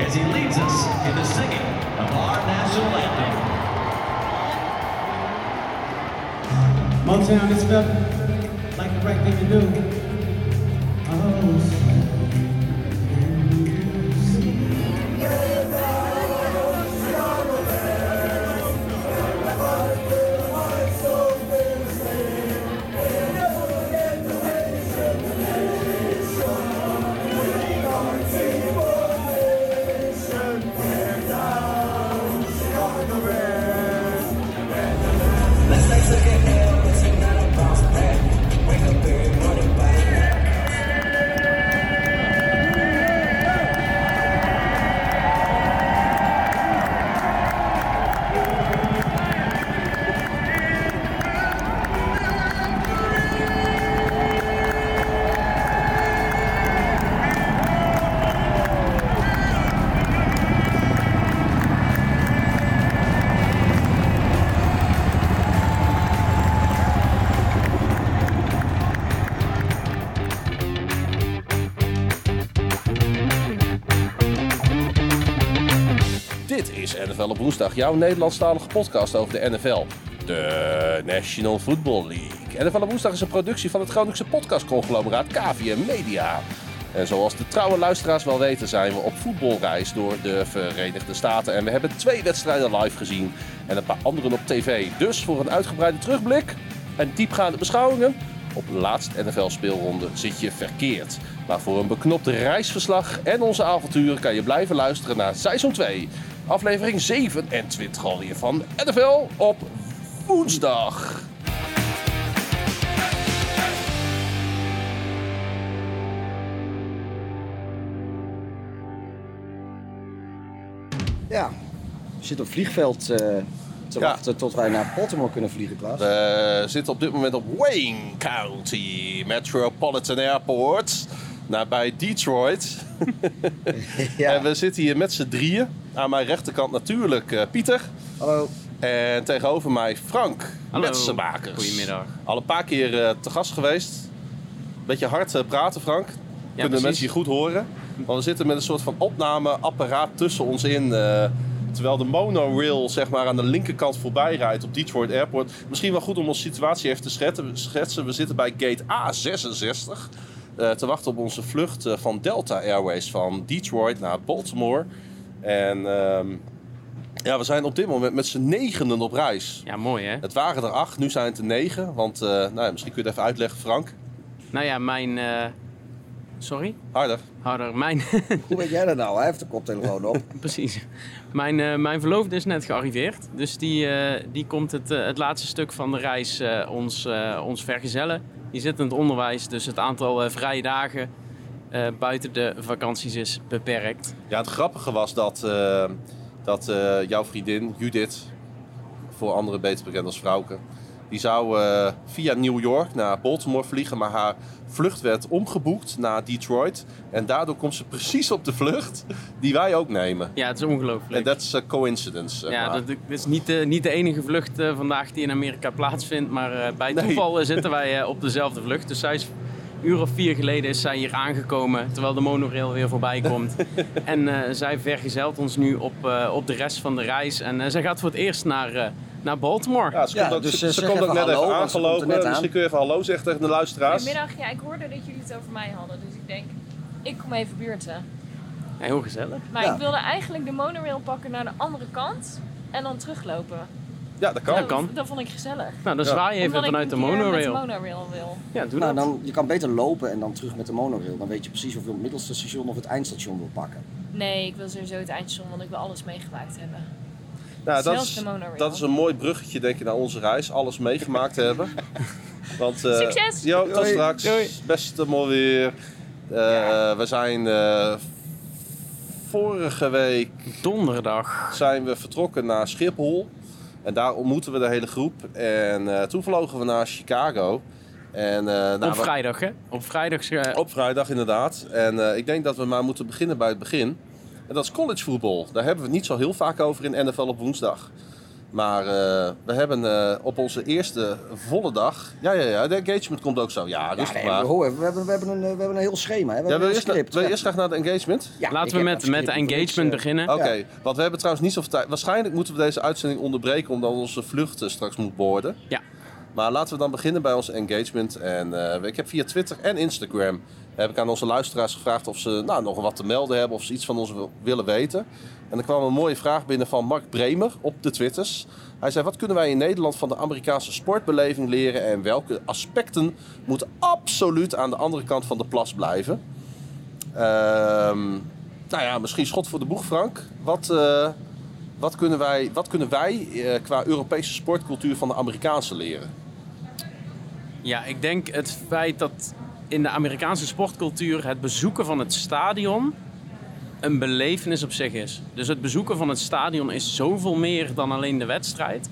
as he leads us in the singing of our national anthem. Motown is felt like the right thing to do. Op woensdag, jouw Nederlandstalige podcast over de NFL. De National Football League. NFL woensdag is een productie van het Groningse podcastconglomeraat KVM Media. En zoals de trouwe luisteraars wel weten zijn we op voetbalreis door de Verenigde Staten. En we hebben twee wedstrijden live gezien en een paar anderen op tv. Dus voor een uitgebreide terugblik en diepgaande beschouwingen op de laatste NFL-speelronde zit je verkeerd. Maar voor een beknopt reisverslag en onze avonturen kan je blijven luisteren naar seizoen 2. Aflevering 27 alweer van NFL op woensdag. Ja, we zitten op vliegveld eh, te Ja. wachten tot wij naar Baltimore kunnen vliegen, Klaas. We zitten op dit moment op Wayne County Metropolitan Airport. Nabij Detroit. ja. En we zitten hier met z'n drieën. Aan mijn rechterkant natuurlijk eh, Pieter. Hallo. En tegenover mij Frank Hallo. Metsenmakers. Goedemiddag. Al een paar keer eh, te gast geweest. Beetje hard eh, praten, Frank. Kunnen precies. mensen je goed horen? Want we zitten met een soort van opnameapparaat tussen ons in. eh, terwijl de monorail zeg maar, aan de linkerkant voorbij rijdt op Detroit Airport. Misschien wel goed om onze situatie even te schetsen. We zitten bij gate A66. eh, te wachten op onze vlucht van Delta Airways van Detroit naar Baltimore. En ehm, ja, we zijn op dit moment met z'n negenen op reis. Ja, mooi hè? Het waren er acht, nu zijn het er negen. Want, eh, nou ja, misschien kun je het even uitleggen, Frank. Nou ja, mijn... eh, Sorry? Harder. Harder. Mijn... Hoe weet jij dat nou? Hij heeft de koptelefoon op. Precies. Mijn, eh, mijn verloofde is net gearriveerd. Dus die, eh, die komt het, het laatste stuk van de reis eh, ons, eh, ons vergezellen. Die zit in het onderwijs, dus het aantal vrije dagen eh, buiten de vakanties is beperkt. Ja, het grappige was dat, eh, dat eh, jouw vriendin Judith, voor anderen beter bekend als Vrouwke, die zou via New York naar Baltimore vliegen, maar haar vlucht werd omgeboekt naar Detroit. En daardoor komt ze precies op de vlucht die wij ook nemen. Ja, het is ongelooflijk. En dat is een coincidence. Ja, maar. dat, is niet de, niet de enige vlucht vandaag die in Amerika plaatsvindt. Maar bij Nee. toeval zitten wij op dezelfde vlucht. Dus zij is uur of vier geleden is zij hier aangekomen. Terwijl de monorail weer voorbij komt. en eh, zij vergezelt ons nu op, eh, op de rest van de reis. En eh, zij gaat voor het eerst naar, eh, naar Baltimore. Ja, ze Ja, komt ook, dus, ze, komt ook net hallo, even aangelopen. net aan. Misschien kun je even hallo zeggen tegen de luisteraars. Goedemiddag, ja, ik hoorde dat jullie het over mij hadden, dus ik denk, ik kom even buurten. Ja, heel gezellig. Maar Ja. ik wilde eigenlijk de monorail pakken naar de andere kant en dan teruglopen. Ja, dat kan. Dat kan. Dat vond ik gezellig. Nou, dan Ja. zwaai je even Omdat vanuit de ik een keer monorail. met de monorail wil. Ja, doe nou, dat. dan, je kan beter lopen en dan terug met de monorail. Dan weet je precies of je op het middelste station of het eindstation wil pakken. Nee, ik wil sowieso het eindstation, want ik wil alles meegemaakt hebben. Nou, dat, is, dat is een mooi bruggetje, denk ik, naar onze reis. Alles meegemaakt hebben. Want, eh, Succes! Jo, tot Doei. straks. Doei. Beste mooi weer. Eh, We zijn eh, vorige week Donderdag. zijn we vertrokken naar Schiphol. En daar ontmoeten we de hele groep. En eh, toen vlogen we naar Chicago. En, eh, nou, Op vrijdag, hè? Op vrijdag. eh, Op vrijdag inderdaad. En ik denk dat we maar moeten beginnen bij het begin. En dat is college voetbal. Daar hebben we het niet zo heel vaak over in NFL op woensdag. Maar eh, we hebben eh, op onze eerste volle dag... Ja, ja, ja, de engagement komt ook zo. Ja, Ja, rustig nee, maar. ho, we, hebben, we, hebben een, we hebben een heel schema. Hè? We Ja, wil hebben eerst, script. wil je Ja. eerst graag naar de engagement? Ja, Laten we met, met de engagement eh, beginnen. Oké, want we hebben trouwens niet zoveel tijd. Waarschijnlijk moeten we deze uitzending onderbreken omdat onze vlucht straks moet boorden. Ja. Maar laten we dan beginnen bij onze engagement. En eh, ik heb via Twitter en Instagram heb ik aan onze luisteraars gevraagd of ze nou, nog wat te melden hebben of ze iets van ons wil- willen weten. En er kwam een mooie vraag binnen van Mark Bremer op de Twitters. Hij zei: Wat kunnen wij in Nederland van de Amerikaanse sportbeleving leren en welke aspecten moeten absoluut aan de andere kant van de plas blijven? Ehm, nou ja, misschien schot voor de boeg, Frank. Wat, eh, wat kunnen wij, wat kunnen wij eh, qua Europese sportcultuur van de Amerikaanse leren? Ja, ik denk het feit dat in de Amerikaanse sportcultuur het bezoeken van het stadion een belevenis op zich is. Dus het bezoeken van het stadion is zoveel meer dan alleen de wedstrijd.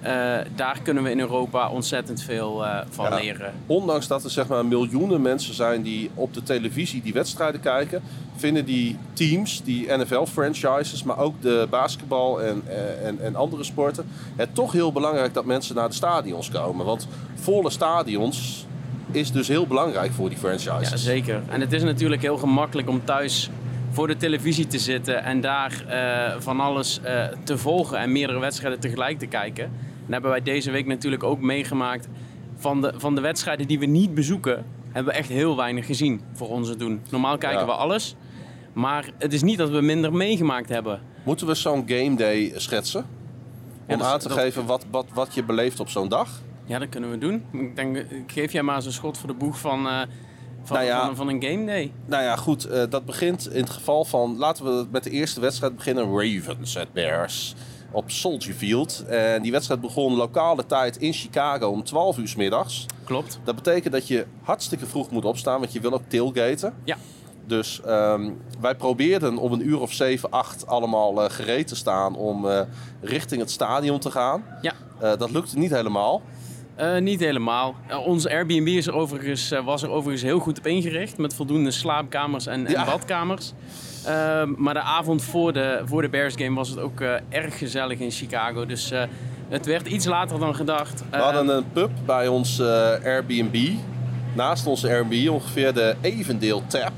Eh, daar kunnen we in Europa ontzettend veel eh, van Ja. leren. Ondanks dat er zeg maar miljoenen mensen zijn die op de televisie die wedstrijden kijken, vinden die teams, die NFL-franchises, maar ook de basketbal en, eh, en, en andere sporten, het toch heel belangrijk dat mensen naar de stadions komen. Want volle stadions is dus heel belangrijk voor die franchises. Ja, zeker. En het is natuurlijk heel gemakkelijk om thuis voor de televisie te zitten en daar eh, van alles eh, te volgen en meerdere wedstrijden tegelijk te kijken. En hebben wij deze week natuurlijk ook meegemaakt van de, van de wedstrijden die we niet bezoeken, hebben we echt heel weinig gezien voor onze doen. Normaal kijken Ja. we alles, maar het is niet dat we minder meegemaakt hebben. Moeten we zo'n game day schetsen? Om aan te dat- geven wat, wat, wat je beleeft op zo'n dag? Ja, dat kunnen we doen. Ik denk, ik geef jij maar eens een schot voor de boeg van, eh, van, Nou ja. van, van een game day. Nou ja, goed. eh, dat begint in het geval van... Laten we met de eerste wedstrijd beginnen. Ravens at Bears. Op Soldier Field. En die wedstrijd begon lokale tijd in Chicago om 12 uur 's middags. Klopt. Dat betekent dat je hartstikke vroeg moet opstaan. Want je wil ook tailgaten. Ja. Dus ehm, wij probeerden om een uur of 7, 8 allemaal eh, gereed te staan... om eh, richting het stadion te gaan. Ja. Dat lukte niet helemaal. Eh, niet helemaal. Uh, onze Airbnb is er overigens, eh, was er overigens heel goed op ingericht. Met voldoende slaapkamers en, en badkamers. Maar de avond voor de, voor de Bears game was het ook erg gezellig in Chicago. Dus het werd iets later dan gedacht. We hadden een pub bij ons Airbnb. Naast onze Airbnb ongeveer de Evendale Tap.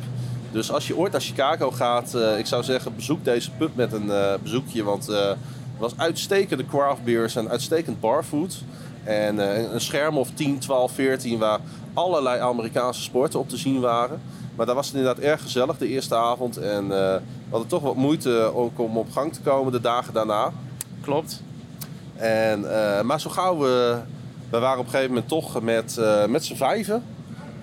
Dus als je ooit naar Chicago gaat, ik zou zeggen bezoek deze pub met een bezoekje. Want het was uitstekende craft beers en uitstekend barfood. En eh, een scherm of 10, 12, 14 waar allerlei Amerikaanse sporten op te zien waren. Maar daar was het inderdaad erg gezellig de eerste avond. En eh, we hadden toch wat moeite ook om op gang te komen de dagen daarna. Klopt. En, eh, maar zo gauw we... We waren op een gegeven moment toch met, met z'n vijven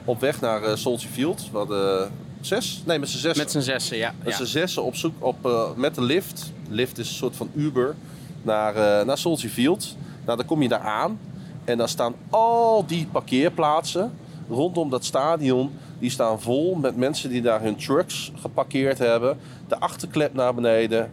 op weg naar Soldier Field. We hadden zes? Nee, met z'n zes. Met z'n zessen, ja. Met z'n zessen op zoek op, met de lift. Lift is een soort van Uber naar, eh, naar Soldier Field. Nou, dan kom je daar aan. En dan staan al die parkeerplaatsen rondom dat stadion. Die staan vol met mensen die daar hun trucks geparkeerd hebben. De achterklep naar beneden.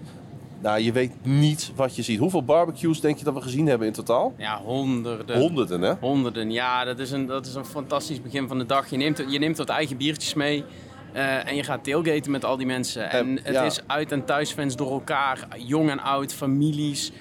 Nou, je weet niet wat je ziet. Hoeveel barbecues denk je dat we gezien hebben in totaal? Ja, honderden. Honderden, hè? Honderden, ja, dat is een, dat is een fantastisch begin van de dag. Je neemt, je neemt wat eigen biertjes mee eh, en je gaat tailgaten met al die mensen. En het ja. is uit- en thuisfans door elkaar, jong en oud, families,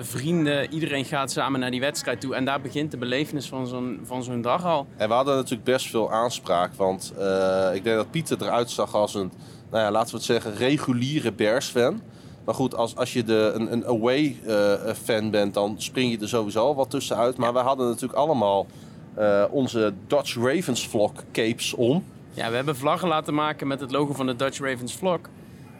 vrienden. Iedereen gaat samen naar die wedstrijd toe. En daar begint de belevenis van zo'n, van zo'n dag al. En we hadden natuurlijk best veel aanspraak. Want eh, ik denk dat Pieter eruit zag als een, nou ja, laten we het zeggen, reguliere Bears-fan. Maar goed, als, als je de, een, een away-fan bent, dan spring je er sowieso al wat tussenuit. Maar wij hadden natuurlijk allemaal eh, onze Dutch Ravens vlog capes om. Ja, we hebben vlaggen laten maken met het logo van de Dutch Ravens Vlog.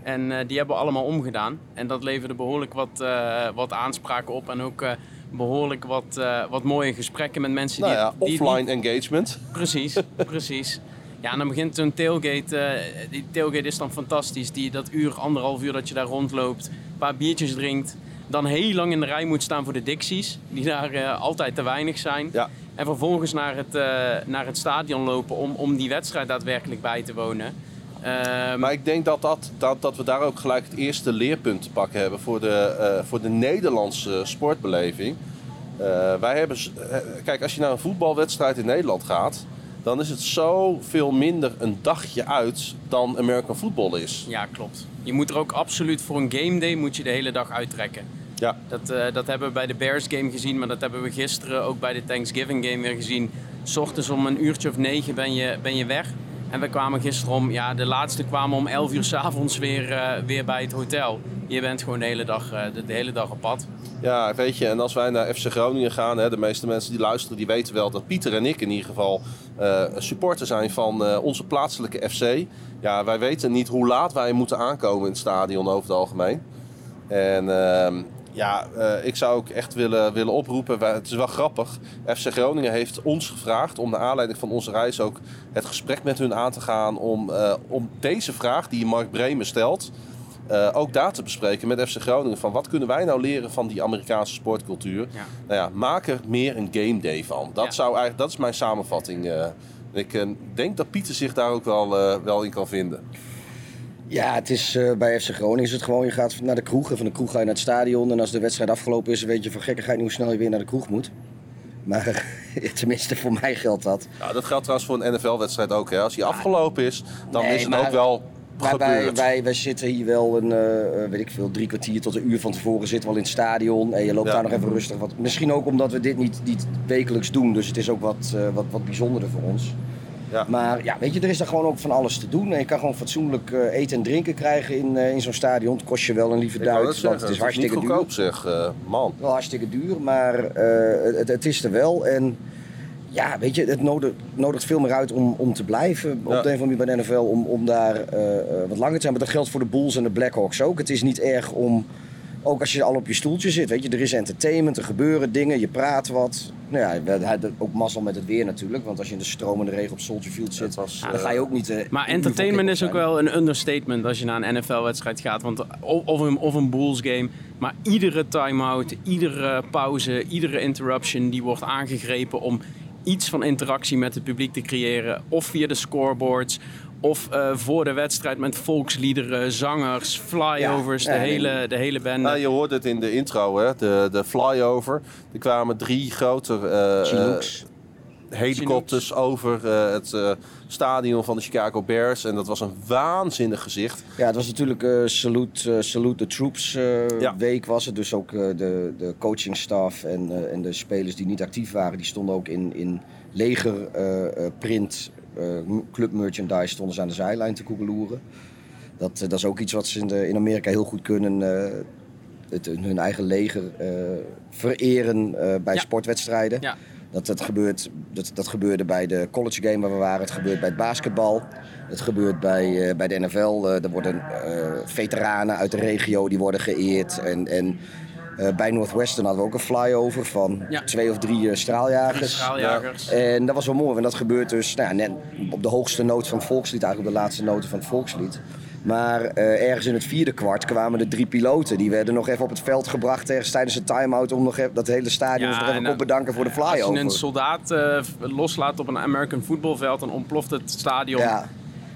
En eh, die hebben we allemaal omgedaan. En dat leverde behoorlijk wat, eh, wat aanspraken op. En ook eh, behoorlijk wat, wat mooie gesprekken met mensen Nou die, ja, die offline engagement. Precies, precies. Ja, en dan begint zo'n tailgate. die tailgate is dan fantastisch. Die, dat uur, anderhalf uur dat je daar rondloopt, een paar biertjes drinkt. Dan heel lang in de rij moet staan voor de Dixies, die daar altijd te weinig zijn. Ja. En vervolgens naar het, naar het stadion lopen om, om die wedstrijd daadwerkelijk bij te wonen. Ehm, Maar ik denk dat, dat, dat, dat we daar ook gelijk het eerste leerpunt te pakken hebben voor de, eh, voor de Nederlandse sportbeleving. Eh, wij hebben, eh, kijk, als je naar een voetbalwedstrijd in Nederland gaat, dan is het zoveel minder een dagje uit dan American football is. Ja, klopt. Je moet er ook absoluut voor een game day moet je de hele dag uittrekken. Ja. Dat, dat hebben we bij de Bears game gezien, maar dat hebben we gisteren ook bij de Thanksgiving game weer gezien. S ochtends om een uurtje of negen ben je, ben je weg. En we kwamen gisteren om, ja, de laatste kwamen om 11 uur s'avonds weer, eh, weer bij het hotel. Je bent gewoon de hele dag, eh, de, hele dag op pad. Ja, weet je, en als wij naar FC Groningen gaan, hè, de meeste mensen die luisteren, die weten wel dat Pieter en ik in ieder geval eh, supporter zijn van onze plaatselijke FC. Ja, wij weten niet hoe laat wij moeten aankomen in het stadion over het algemeen. En ehm, ja, eh, ik zou ook echt willen, willen oproepen. Het is wel grappig. FC Groningen heeft ons gevraagd om naar aanleiding van onze reis ook het gesprek met hun aan te gaan. Om, eh, om deze vraag die Mark Bremen stelt, eh, ook daar te bespreken met FC Groningen. Van wat kunnen wij nou leren van die Amerikaanse sportcultuur? Ja. Nou ja, maak er meer een game day van. Dat, Ja. zou eigenlijk, dat is mijn samenvatting. ik denk dat Pieter zich daar ook wel, wel in kan vinden. Ja, het is, eh, bij FC Groningen is het gewoon, je gaat naar de kroeg en van de kroeg ga je naar het stadion. En als de wedstrijd afgelopen is, weet je van gekkigheid niet hoe snel je weer naar de kroeg moet. Maar tenminste, voor mij geldt dat. Ja, dat geldt trouwens voor een NFL-wedstrijd ook. Hè. Als die afgelopen is, dan Nee, is het maar- ook wel Maar wij, gebeurd. wij, wij zitten hier wel een, eh, eh, weet ik veel, drie kwartier tot een uur van tevoren zitten we al in het stadion. En je loopt Ja. daar nog even rustig wat. Misschien ook omdat we dit niet, niet wekelijks doen. Dus het is ook wat, eh, wat, wat bijzonderder voor ons. Ja. Maar ja, weet je, er is daar gewoon ook van alles te doen. En je kan gewoon fatsoenlijk eh, eten en drinken krijgen in, eh, in zo'n stadion. Het kost je wel een lieve duit, want zeggen, het is hartstikke niet duur. goedkoop zeg, eh, man. Wel hartstikke duur, maar het, het is er wel. En ja, weet je, het nodigt, nodigt veel meer uit om, om te blijven op de een of andere manier bij de NFL. Om, om daar wat langer te zijn. Maar dat geldt voor de Bulls en de Blackhawks ook. Het is niet erg om, ook als je al op je stoeltje zit, weet je, er is entertainment, er gebeuren dingen, je praat wat. Nou ja, we hadden ook mazzel met het weer natuurlijk. Want als je in de stromende regen op Soldier Field zit, was, dan eh, ga je ook niet... eh, Maar entertainment is ook wel een understatement als je naar een NFL-wedstrijd gaat. Want of, of een, of een Bulls game. Maar iedere time-out, iedere pauze, iedere interruption die wordt aangegrepen om iets van interactie met het publiek te creëren. Of via de scoreboards. Of eh, voor de wedstrijd met volksliederen, zangers, flyovers, Ja, de, nee, hele, de hele bende. Nou, je hoorde het in de intro, hè? De, de flyover. Er kwamen drie grote eh, eh, helikopters over eh, het eh, stadion van de Chicago Bears. En dat was een waanzinnig gezicht. Ja, het was natuurlijk eh salute, salute the Troops eh, Ja. week was het. Dus ook eh, de, de coachingstaf en, eh, en de spelers die niet actief waren, die stonden ook in, in leger eh, club merchandise stonden ze aan de zijlijn te koekeloeren. Dat, eh, dat is ook iets wat ze in, de, in Amerika heel goed kunnen. eh, het, hun eigen leger vereren bij Ja. sportwedstrijden. Ja. Dat, dat, gebeurt, dat, dat gebeurde bij de college game waar we waren. Het gebeurt bij het basketbal. Het gebeurt bij, bij de NFL. Er worden veteranen uit de regio die worden geëerd. En, en bij Northwestern hadden we ook een flyover van Ja. twee of drie eh, straaljagers. Straaljagers. En dat was wel mooi, want dat gebeurt dus nou, ja, net op de hoogste noot van het volkslied, eigenlijk op de laatste noten van het volkslied. Maar eh, ergens in het vierde kwart kwamen de drie piloten. Die werden nog even op het veld gebracht ergens tijdens een time-out om nog even, dat hele stadion Ja, nog even op eh, bedanken voor de Als flyover. je een soldaat eh, loslaat op een American voetbalveld, dan ontploft het stadion. Ja.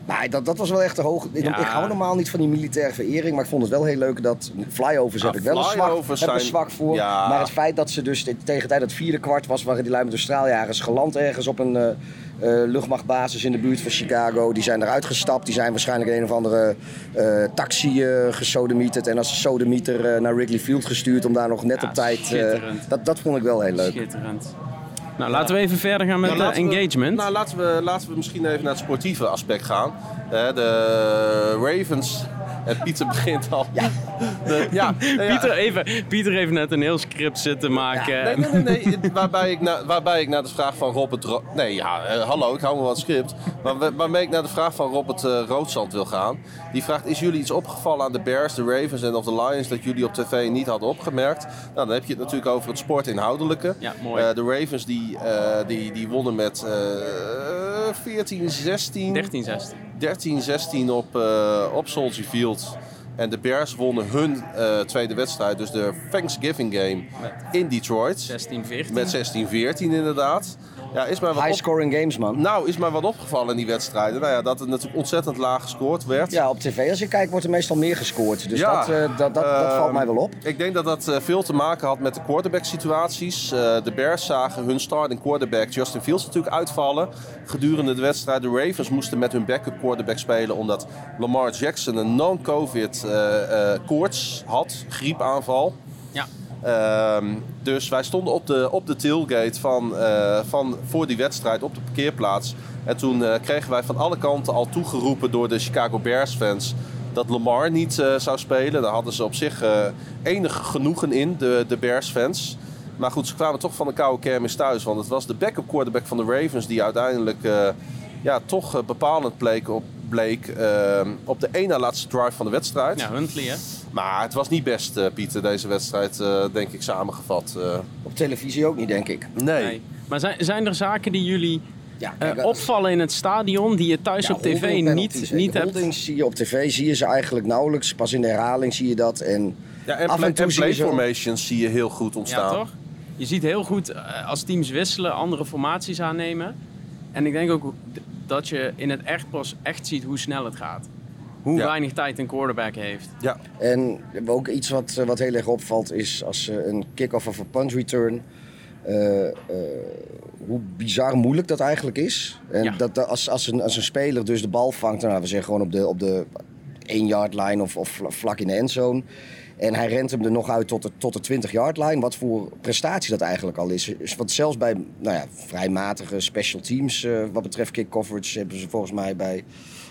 Maar dat, dat was wel echt te hoog. Ik, Ja. ik hou normaal niet van die militaire verering, maar ik vond het wel heel leuk dat flyovers Ja, heb ik wel een zwak, heb een voor. Ja. Maar het feit dat ze dus te- tegen de tijd dat het vierde kwart was, waren die lui met de straaljagers geland ergens op een eh, eh, luchtmachtbasis in de buurt van Chicago. Die zijn eruit gestapt, die zijn waarschijnlijk in een of andere eh, taxi eh gesodemieterd en als sodemieter eh, naar Wrigley Field gestuurd om daar nog net Ja, op tijd. dat, dat vond ik wel heel leuk. Schitterend. Nou, laten we even verder gaan met Nou, de we- engagement. nou, laten we, laten we misschien even naar het sportieve aspect gaan. De Ravens. En Pieter begint al. Ja, de, ja, ja. Pieter, even, Pieter heeft net een heel script zitten maken. Nee, nee, nee. nee. waarbij, ik na, waarbij ik naar de vraag van Robert... Ro- nee, ja, eh, hallo, ik hou me wat script. Maar wa- waarmee ik naar de vraag van Robert eh Roodzand wil gaan. Die vraagt, is jullie iets opgevallen aan de Bears, de Ravens en of de Lions... dat jullie op tv niet hadden opgemerkt? Nou, dan heb je het natuurlijk over het sportinhoudelijke. Ja, mooi. Eh, de Ravens die, eh, die, die wonnen met eh 14, 16... 13, 16. 13-16 op, eh, op Soldier Field. En de Bears wonnen hun eh, tweede wedstrijd, dus de Thanksgiving game in Detroit. 16, 14. Met 16-14 inderdaad. Ja, is maar wat High op... scoring games, man. Nou, is maar wat opgevallen in die wedstrijden. Nou ja, dat er natuurlijk ontzettend laag gescoord werd. Ja, op tv als je kijkt wordt er meestal meer gescoord. Dus Ja. dat, eh, dat, dat, dat Ehm, valt mij wel op. Ik denk dat dat eh, veel te maken had met de quarterback situaties. Eh, de Bears zagen hun starting quarterback Justin Fields natuurlijk uitvallen gedurende de wedstrijd. De Ravens moesten met hun backup quarterback spelen omdat Lamar Jackson een non-covid eh, eh, koorts had, griepaanval. Ja. Ehm, dus wij stonden op de, op de tailgate van, eh, van, voor die wedstrijd op de parkeerplaats. En toen eh, kregen wij van alle kanten al toegeroepen door de Chicago Bears fans dat Lamar niet eh, zou spelen. Daar hadden ze op zich enig genoegen in, de, de Bears fans. Maar goed, ze kwamen toch van de koude kermis thuis. Want het was de backup quarterback van de Ravens die uiteindelijk ja, toch bepalend bleek op, bleek eh, op de ene laatste drive van de wedstrijd. Ja, Huntley hè. Maar het was niet best, eh, Pieter, deze wedstrijd, eh, denk ik, samengevat. Eh, Op televisie ook niet, denk ik. nee. Nee. Maar zijn, zijn er zaken die jullie Ja, opvallen in het stadion die je thuis Ja, op tv niet, niet hebt? Holdings zie je op tv, zie je ze eigenlijk nauwelijks. Pas in de herhaling zie je dat. En Ja, en, Af en toe en zie je play zo- formations zie je heel goed ontstaan. Ja, toch? Je ziet heel goed als teams wisselen, andere formaties aannemen. En ik denk ook dat je in het echt pas echt ziet hoe snel het gaat. Hoe Ja. weinig tijd een quarterback heeft. Ja, En ook iets wat, eh, wat heel erg opvalt is als eh, een kick-off of een punt return. eh, eh, hoe bizar moeilijk dat eigenlijk is. En Ja. dat, als, als, een, als een speler dus de bal vangt, nou, we zeggen gewoon op de, op de 1 yard line of, of vla- vlak in de endzone. En hij rent hem er nog uit tot de, tot de 20 yard line. Wat voor prestatie dat eigenlijk al is. Is- Want zelfs bij nou ja, vrij matige special teams eh, wat betreft kick coverage hebben ze volgens mij bij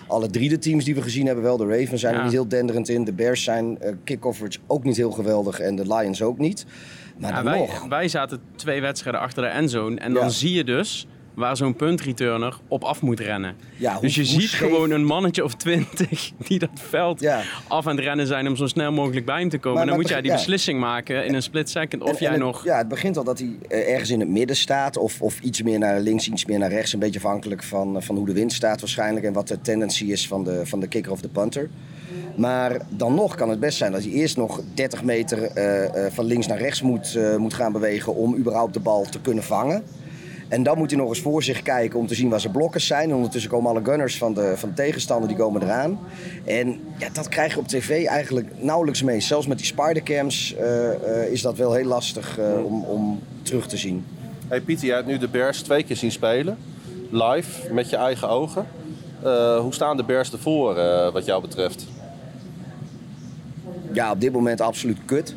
alle drie de teams die we gezien hebben wel. De Ravens zijn er niet heel denderend in. De Bears zijn eh, kick coverage ook niet heel geweldig. En de Lions ook niet. Maar Ja, wij, nog. wij zaten twee wedstrijden achter de endzone. En dan zie je dus waar zo'n puntreturner op af moet rennen. Ja, hoe- dus je ziet scheef- gewoon een mannetje of twintig die dat veld Ja. af aan het rennen zijn om zo snel mogelijk bij hem te komen. Maar- en dan maar moet jij die ja. beslissing maken in een split second of En- jij en het, nog... Ja, het begint al dat hij eh, ergens in het midden staat. Of, of iets meer naar links, iets meer naar rechts. Een beetje afhankelijk van, eh, van hoe de wind staat waarschijnlijk. En wat de tendency is van de, van de kicker of de punter. Maar dan nog kan het best zijn dat hij eerst nog 30 meter eh, van links naar rechts moet, moet gaan bewegen. Om überhaupt de bal te kunnen vangen. En dan moet hij nog eens voor zich kijken om te zien waar zijn blokkers zijn. En ondertussen komen alle gunners van de, van de tegenstander die komen eraan. En ja, dat krijg je op tv eigenlijk nauwelijks mee. Zelfs met die spidercams eh, is dat wel heel lastig eh, om, om terug te zien. Hey Pieter, jij hebt nu de Bears twee keer zien spelen. Live, met je eigen ogen. Hoe staan de Bears ervoor, wat jou betreft? Ja, op dit moment absoluut kut.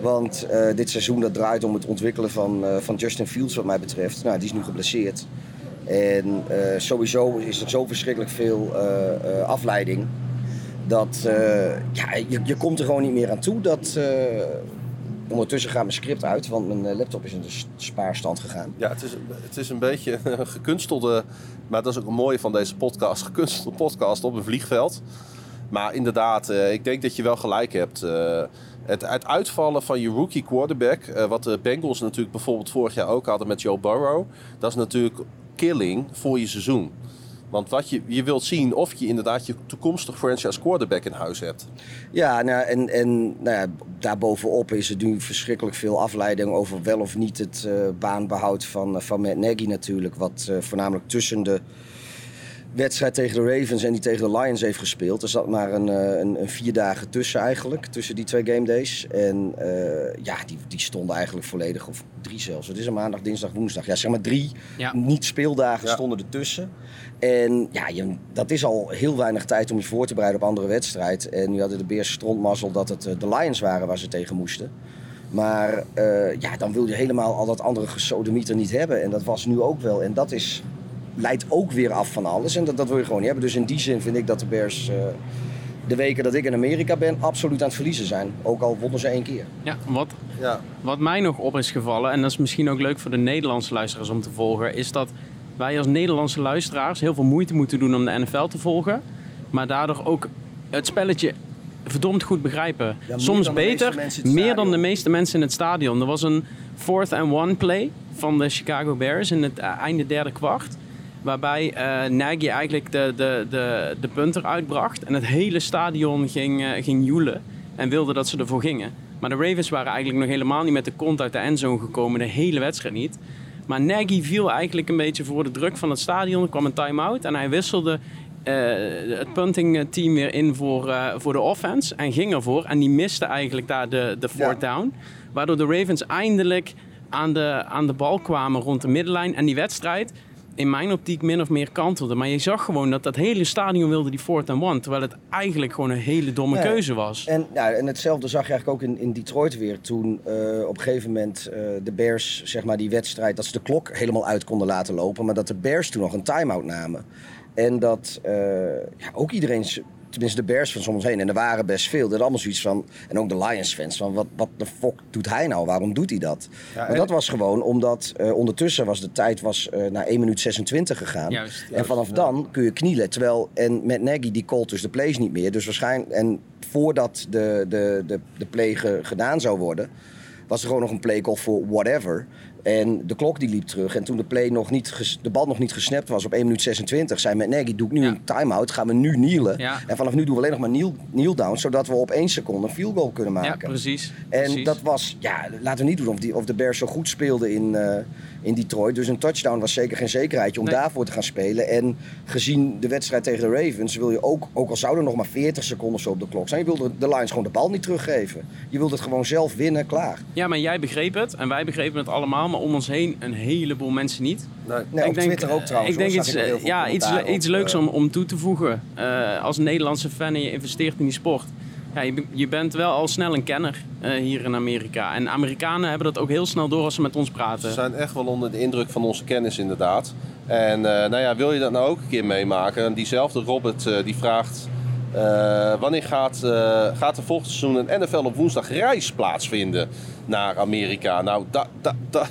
Want eh, dit seizoen dat draait om het ontwikkelen van, eh, van Justin Fields wat mij betreft. Nou, die is nu geblesseerd. En eh, sowieso is er zo verschrikkelijk veel afleiding. Dat ja, je, je komt er gewoon niet meer aan toe. Dat, ondertussen gaat mijn script uit, want mijn laptop is in de spaarstand gegaan. Ja, het is, het is een beetje een gekunstelde, maar dat is ook een mooie van deze podcast, gekunstelde podcast op een vliegveld. Maar inderdaad, ik denk dat je wel gelijk hebt. Het, uitvallen van je rookie quarterback, eh, wat de Bengals natuurlijk bijvoorbeeld vorig jaar ook hadden met Joe Burrow, dat is natuurlijk killing voor je seizoen. Want wat je, je wilt zien of je inderdaad je toekomstig franchise quarterback in huis hebt. Ja, nou, en, en nou ja, daarbovenop is er nu verschrikkelijk veel afleiding over wel of niet het eh, baanbehoud van, eh, van Matt Nagy natuurlijk. Wat voornamelijk tussen de wedstrijd tegen de Ravens en die tegen de Lions heeft gespeeld. Er zat maar een, eh, een, een vier dagen tussen eigenlijk, tussen die twee game days. En eh, ja, die, die stonden eigenlijk volledig, of drie zelfs. Het is een maandag, dinsdag, woensdag. Ja, zeg maar drie Ja. niet-speeldagen Ja. stonden ertussen. En ja, je, dat is al heel weinig tijd om je voor te bereiden op andere wedstrijd. En nu hadden de Bears strontmazzel dat het eh, de Lions waren waar ze tegen moesten. Maar eh, ja, dan wil je helemaal al dat andere gesodemieter niet hebben. En dat was nu ook wel. En dat is, leidt ook weer af van alles. En dat, dat wil je gewoon niet hebben. Dus in die zin vind ik dat de Bears eh, de weken dat ik in Amerika ben absoluut aan het verliezen zijn. Ook al wonnen ze één keer. Ja, wat, Ja, Wat mij nog op is gevallen, en dat is misschien ook leuk voor de Nederlandse luisteraars om te volgen, is dat wij als Nederlandse luisteraars heel veel moeite moeten doen om de NFL te volgen. Maar daardoor ook het spelletje verdomd goed begrijpen. Soms beter, meer dan de meeste mensen in het stadion. Er was een fourth and one play van de Chicago Bears in het eh, einde derde kwart. Waarbij eh Nagy eigenlijk de, de, de, de punter uitbracht. En het hele stadion ging, eh, ging joelen. En wilde dat ze ervoor gingen. Maar de Ravens waren eigenlijk nog helemaal niet met de kont uit de endzone gekomen. De hele wedstrijd niet. Maar Nagy viel eigenlijk een beetje voor de druk van het stadion. Er kwam een time-out. En hij wisselde eh, het punting team weer in voor, voor de offense. En ging ervoor. En die miste eigenlijk daar de, de fourth down. Waardoor de Ravens eindelijk aan de, aan de bal kwamen rond de middenlijn. En die wedstrijd in mijn optiek min of meer kantelde. Maar je zag gewoon dat dat hele stadion wilde die fourth and one. Terwijl het eigenlijk gewoon een hele domme Nee. keuze was. En, ja, en hetzelfde zag je eigenlijk ook in, in Detroit weer. Toen eh, op een gegeven moment eh, de Bears, zeg maar die wedstrijd, dat ze de klok helemaal uit konden laten lopen. Maar dat de Bears toen nog een time-out namen. En dat eh, ja, ook iedereen, tenminste de Bears van om ons heen, en er waren best veel, hadden allemaal zoiets van, en ook de Lions fans, van wat, wat de fuck doet hij nou? Waarom doet hij dat? maar dat was gewoon omdat eh, ondertussen was de tijd was, eh, naar 1 minuut 26 gegaan. Juist. En vanaf dan kun je knielen. Terwijl, en met Nagy die called dus de plays niet meer. Dus waarschijnlijk, en voordat de, de, de, de play ge- gedaan zou worden, was er gewoon nog een play call voor whatever. En de klok die liep terug. En toen de, play nog niet de bal nog niet gesnapt was op 1 minuut 26, zei met Nagy, doe ik nu Ja. een time-out, gaan we nu knielen. Ja. En vanaf nu doen we alleen nog maar kneel, kneel down, zodat we op één seconde een field goal kunnen Ja, maken. precies. En precies. dat was, ja, laten we niet doen of, die, of de Bears zo goed speelden in, eh, in Detroit. Dus een touchdown was zeker geen zekerheidje om Nee. daarvoor te gaan spelen. En gezien de wedstrijd tegen de Ravens wil je ook, ook al zouden er nog maar 40 seconden of zo op de klok zijn, je wilde de Lions gewoon de bal niet teruggeven. Je wilde het gewoon zelf winnen, klaar. Ja, maar jij begreep het en wij begrepen het allemaal, maar om ons heen een heleboel mensen niet. Nee. Nee, ik op denk, Twitter ook trouwens. Ik denk hoor, iets, ik veel ja, iets, iets leuks eh, om, om toe te voegen. Eh, als Nederlandse fan en je investeert in die sport. Ja, je, be- je bent wel al snel een kenner eh, hier in Amerika. En Amerikanen hebben dat ook heel snel door als ze met ons praten. We zijn echt wel onder de indruk van onze kennis inderdaad. En eh, nou ja, wil je dat nou ook een keer meemaken? En diezelfde Robert eh, die vraagt... wanneer gaat, gaat er volgend seizoen een NFL op woensdag reis plaatsvinden naar Amerika? Nou, da, da, da,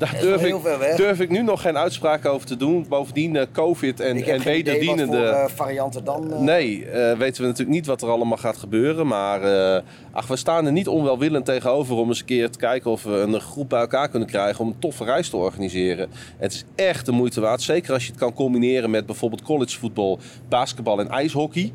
daar durf ik, durf ik nu nog geen uitspraak over te doen. Bovendien eh, COVID en, Ik heb en geen idee wat voor wederdienende... eh, varianten dan... eh, Nee, weten we natuurlijk niet wat er allemaal gaat gebeuren. Maar ach, we staan er niet onwelwillend tegenover om eens een keer te kijken of we een groep bij elkaar kunnen krijgen om een toffe reis te organiseren. Het is echt de moeite waard. Zeker als je het kan combineren met bijvoorbeeld collegevoetbal, basketbal en ijshockey.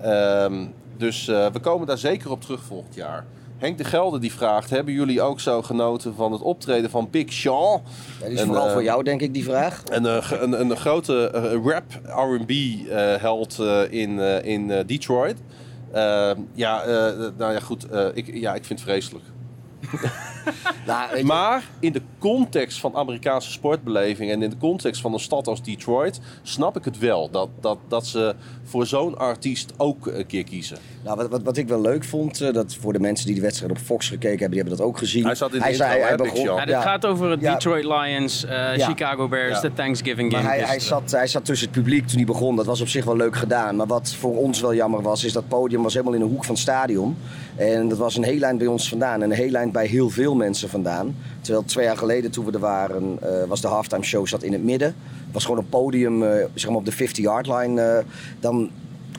Ehm, dus we komen daar zeker op terug volgend jaar. Henk de Gelder die vraagt: Hebben jullie ook zo genoten van het optreden van Big Sean? ja, die is En, vooral eh, voor jou, denk ik, die vraag. Een, eh, een, een grote eh, rap R&B-held in, in Detroit. Ja, nou ja, goed. ik, ja, ik vind het vreselijk. Nou, weet je, Maar in de context van Amerikaanse sportbeleving en in de context van een stad als Detroit, snap ik het wel. Dat, dat, dat ze voor zo'n artiest ook een keer kiezen. Nou, wat, wat, wat ik wel leuk vond, eh, dat voor de mensen die de wedstrijd op Fox gekeken hebben, die hebben dat ook gezien. Hij zat in de hij intro, zei, hij begon? Ja, dit ja, gaat over het Ja. Detroit Lions, eh, Ja. Chicago Bears, Ja. de Thanksgiving maar game. hij, hij, zat, hij zat tussen het publiek toen hij begon. Dat was op zich wel leuk gedaan. Maar wat voor ons wel jammer was, is dat podium was helemaal in de hoek van het stadion. En dat was een heel eind bij ons vandaan en een heel eind bij heel veel mensen vandaan. Terwijl twee jaar geleden toen we er waren, eh, was de halftime show zat in het midden. Het was gewoon een podium eh, zeg maar op de 50-yard line. eh, dan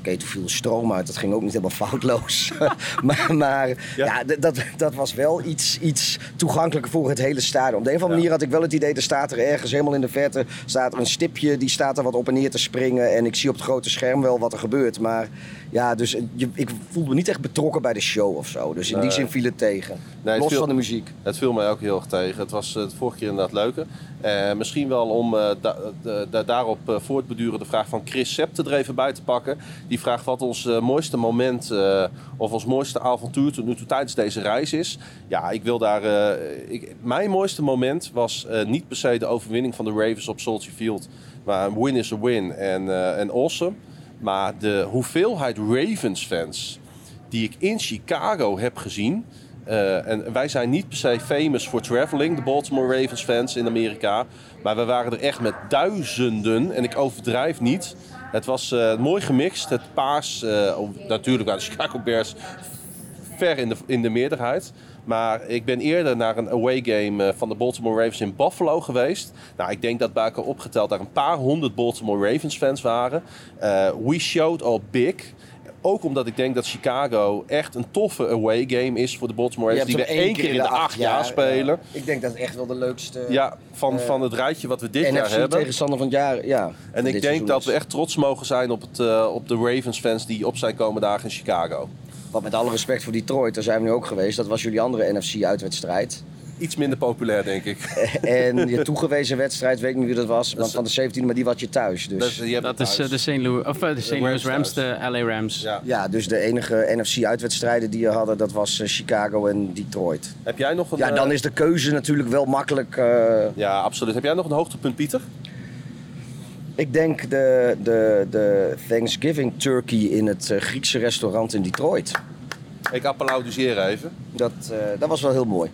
Oké, toen viel de stroom uit. Dat ging ook niet helemaal foutloos. maar maar ja, dat, dat was wel iets, iets toegankelijker voor het hele stadion. Op de een of andere manier had ik wel het idee... er staat er ergens helemaal in de verte staat er een stipje... die staat er wat op en neer te springen. En ik zie op het grote scherm wel wat er gebeurt. Maar ja, dus eh, je, ik voelde me niet echt betrokken bij de show of zo. Dus in die zin viel het tegen. Nee, het Los viel- van de muziek. Het viel mij ook heel erg tegen. Het was eh, de vorige keer inderdaad leuker. Eh, misschien wel om eh, da- daarop eh, voortbeduren de vraag van Chris Septe er even bij te pakken. Die vraagt wat ons eh, mooiste moment eh, of ons mooiste avontuur tot nu toe tijdens deze reis is. Ja, ik wil daar... eh, ik, mijn mooiste moment was niet per se de overwinning van de Ravens op Soldier Field. Maar win is a win en, en awesome. Maar de hoeveelheid Ravens-fans die ik in Chicago heb gezien. en wij zijn niet per se famous voor traveling, de Baltimore Ravens fans in Amerika. Maar we waren er echt met duizenden, en ik overdrijf niet. Het was eh, mooi gemixt. Het paars, eh, natuurlijk waren de Chicago Bears ver in de, in de meerderheid. Maar ik ben eerder naar een away game eh, van de Baltimore Ravens in Buffalo geweest. Nou, ik denk dat bij elkaar opgeteld daar een paar honderd Baltimore Ravens fans waren. We showed all big. Ook omdat ik denk dat Chicago echt een toffe away game is voor de Baltimore Ravens. Die we één keer in de acht jaar spelen. ja. Ik denk dat het echt wel de leukste Ja, van, van het rijtje wat we dit jaar NFC hebben. tegenstander van het jaar. Ja, En ik denk dat is. we echt trots mogen zijn op, het, eh, op de Ravens fans die op zijn komende dagen in Chicago. Want met alle respect voor Detroit, daar zijn we nu ook geweest. Dat was jullie andere NFC-uitwedstrijd. Iets minder populair, denk ik. en je toegewezen wedstrijd, weet ik niet wie dat was, is- van de 17, maar die was je thuis. Dus. Je Dat is eh, de St. Louis, of, eh, de St. Louis Rams de LA Rams. Ja. ja, dus de enige NFC-uitwedstrijden die je hadden, dat was eh, Chicago en Detroit. Heb jij nog een... Ja, dan is de keuze natuurlijk wel makkelijk. eh, Ja, absoluut. Heb jij nog een hoogtepunt, Pieter? Ik denk de, de, de Thanksgiving turkey in het Griekse restaurant in Detroit. Ik applaudisseer even. Dat, eh, dat was wel heel mooi.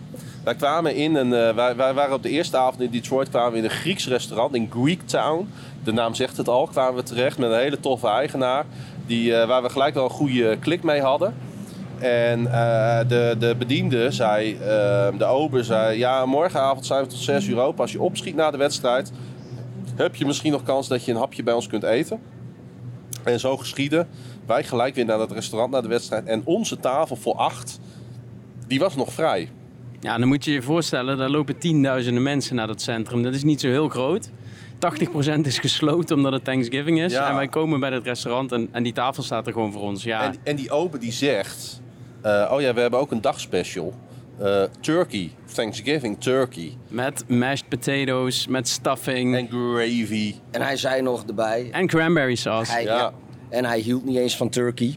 Wij kwamen in een, eh, wij, wij waren op de eerste avond in Detroit kwamen we in een Grieks restaurant in Greektown. De naam zegt het al. Kwamen we terecht met een hele toffe eigenaar. Die, eh, waar we gelijk wel een goede klik mee hadden. En eh, de, de bediende zei, de ober zei... Ja, morgenavond zijn we tot 6 uur open. Als je opschiet na de wedstrijd... heb je misschien nog kans dat je een hapje bij ons kunt eten. En zo geschieden. Wij gelijk weer naar dat restaurant, naar de wedstrijd. En onze tafel voor acht, die was nog vrij. Ja, dan moet je je voorstellen, daar lopen tienduizenden mensen naar dat centrum. Dat is niet zo heel groot. 80% is gesloten omdat het Thanksgiving is. Ja. En wij komen bij het restaurant en, en die tafel staat er gewoon voor ons. Ja, En, en die ober die zegt... eh, oh ja, we hebben ook een dagspecial. Eh, turkey, Thanksgiving turkey. met mashed potatoes, met stuffing En en, gravy. En hij zei nog erbij, cranberry sauce. hij, Ja. ja, en hij hield niet eens van turkey.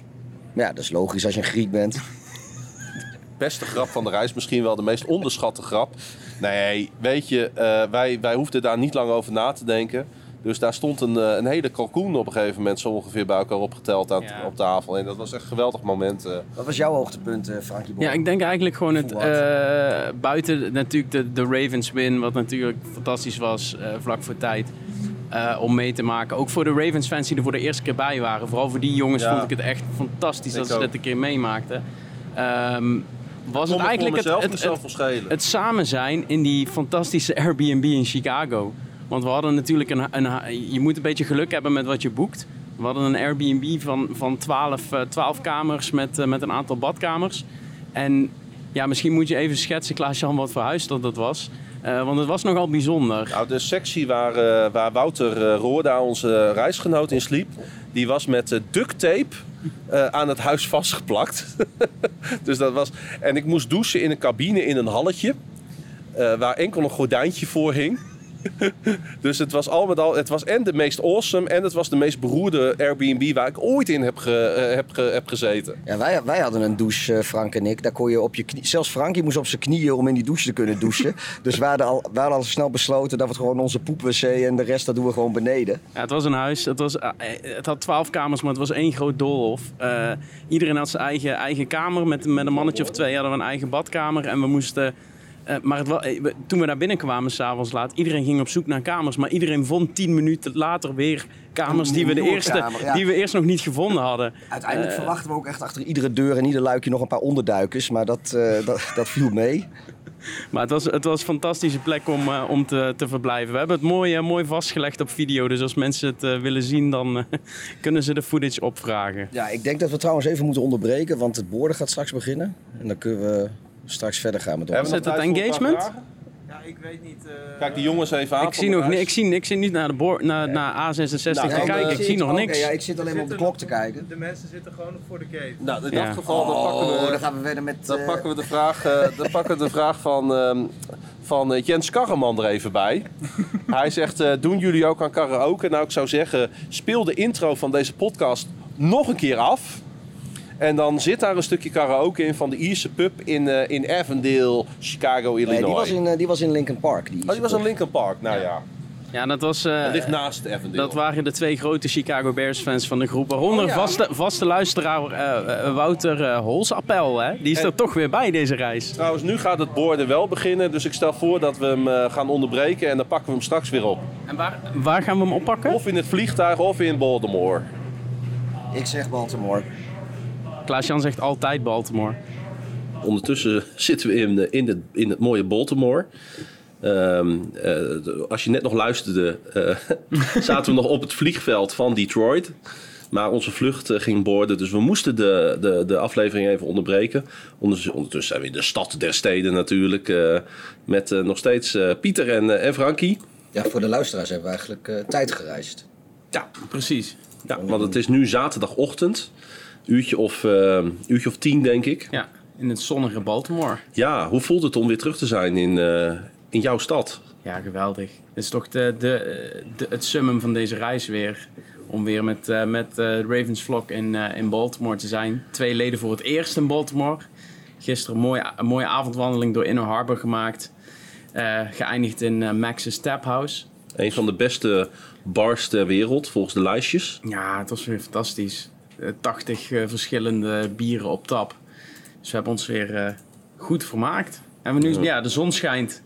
Maar ja, dat is logisch als je een Griek bent. Beste grap van de reis, misschien wel de meest onderschatte grap. Nee, weet je, eh, wij, wij hoefden daar niet lang over na te denken. Dus daar stond een, eh, een hele kalkoen op een gegeven moment zo ongeveer bij elkaar opgeteld aan, Ja. op tafel. En dat was echt een geweldig moment. eh. Wat was jouw hoogtepunt, eh Frankie Boy? Ja, ik denk eigenlijk gewoon het eh, buiten natuurlijk de, de Ravens win, wat natuurlijk fantastisch was eh, vlak voor tijd. eh, om mee te maken. Ook voor de Ravens fans die er voor de eerste keer bij waren. Vooral voor die jongens Ja. vond ik het echt fantastisch dat ze dit een keer meemaakten. Ehm, was het eigenlijk het, het, het, samen zijn in die fantastische Airbnb in Chicago. Want we hadden natuurlijk een, een, je moet een beetje geluk hebben met wat je boekt. We hadden een Airbnb van, van 12, eh, 12 kamers met, eh, met een aantal badkamers. En ja, misschien moet je even schetsen, Klaas-Jan, wat voor huis dat, dat was. Eh, want het was nogal bijzonder. Nou, de sectie waar, eh, waar Wouter eh, Roorda, onze reisgenoot, in sliep... die was met eh, duct tape eh, aan het huis vastgeplakt. dus dat was... En ik moest douchen in een cabine in een halletje... eh, waar enkel een gordijntje voor hing. dus het was al met al... Het was en de meest awesome... en het was de meest beroerde Airbnb... waar ik ooit in heb, ge- eh, heb, ge- heb gezeten. Ja, wij, wij hadden een douche, eh, Frank en ik. Daar kon je op je knie... Zelfs Frankie moest op zijn knieën om in die douche te kunnen douchen. dus we hadden, al, we hadden al snel besloten dat we het gewoon onze poepwc en de rest dat doen we gewoon beneden. Ja, het was een huis. Het, was, eh, het had twaalf kamers, maar het was één groot doolhof. Eh, iedereen had zijn eigen, eigen kamer. Met, met een mannetje of twee hadden we een eigen badkamer. En we moesten... eh, maar het, eh, we- toen we daar binnenkwamen, s'avonds laat, iedereen ging op zoek naar kamers. Maar iedereen vond tien minuten later weer kamers die we, de eerste, kamer, ja. die we eerst nog niet gevonden hadden. Uiteindelijk verwachten we ook echt achter iedere deur en ieder luikje nog een paar onderduikers. Maar dat, eh, dat, dat viel mee. Maar het was, het was een fantastische plek om, eh, om te, te verblijven. We hebben het mooi, eh, mooi vastgelegd op video. Dus als mensen het eh, willen zien, dan eh, kunnen ze de footage opvragen. Ja, ik denk dat we trouwens even moeten onderbreken, want het borden gaat straks beginnen. En dan kunnen we straks verder gaan met ons. Nog het engagement? Ja, ik weet niet. eh, Kijk die jongens even aan. Ik zie, nog, ik, zie, ik zie niet naar, de boor, naar, naar A66 Nou, te kijken. eh, ik zie nog niks. ja, ik zit alleen maar op de klok te kijken. De mensen zitten gewoon nog voor de gate. Nou, in Ja. dat geval dan pakken we... Oh, dan gaan we verder met... Dan eh, pakken we de vraag, eh, dan pakken we de vraag van, ehm, van Jens Karreman er even bij. Hij zegt, eh, doen jullie ook aan karaoke? Nou, ik zou zeggen, speel de intro van deze podcast nog een keer af. En dan zit daar een stukje karaoke in van de Ierse pub in, eh, in Avondale, Chicago, Illinois. Nee, die was in, eh, die was in Lincoln Park. Die Oh, die was in Lincoln Park. Nou ja, Ja, dat, was, eh, dat ligt naast Avondale. dat waren de twee grote Chicago Bears fans van de groep. Waaronder Oh, ja. vaste, vaste luisteraar eh, eh, Wouter eh Holsappel. Hè? Die is En- er toch weer bij deze reis. Trouwens, nu gaat het borden wel beginnen. Dus ik stel voor dat we hem eh, gaan onderbreken en dan pakken we hem straks weer op. En waar, waar gaan we hem oppakken? Of in het vliegtuig of in Baltimore. Ik zeg Baltimore. Klaas-Jan zegt altijd Baltimore. Ondertussen zitten we in, de- in, het, in het mooie Baltimore. Ehm, eh, de- als je net nog luisterde, eh, zaten we nog op het vliegveld van Detroit. Maar onze vlucht eh, ging boorden, dus we moesten de, de, de aflevering even onderbreken. Ondertussen, zijn we in de stad der steden natuurlijk. eh, met nog steeds eh, Pieter en, eh, en Frankie. Ja, voor de luisteraars hebben we eigenlijk eh, tijd gereisd. Ja, Precies. ja, want het is nu zaterdagochtend. Uurtje of, eh, uurtje of tien, denk ik. Ja, in het zonnige Baltimore. Ja, hoe voelt het om weer terug te zijn in, eh, in jouw stad? Ja, geweldig. Het is toch de, de, de, het summum van deze reis weer. Om weer met, eh, met de Ravens Vlog in, in Baltimore te zijn. Twee leden voor het eerst in Baltimore. Gisteren een mooie, een mooie avondwandeling door Inner Harbor gemaakt. Geëindigd in Max's Tap House. Een van de beste bars ter wereld, volgens de lijstjes. Ja, het was weer fantastisch. Eh, 80 eh, verschillende bieren op tap. Dus we hebben ons weer eh, goed vermaakt. En we nu, ja, de zon schijnt.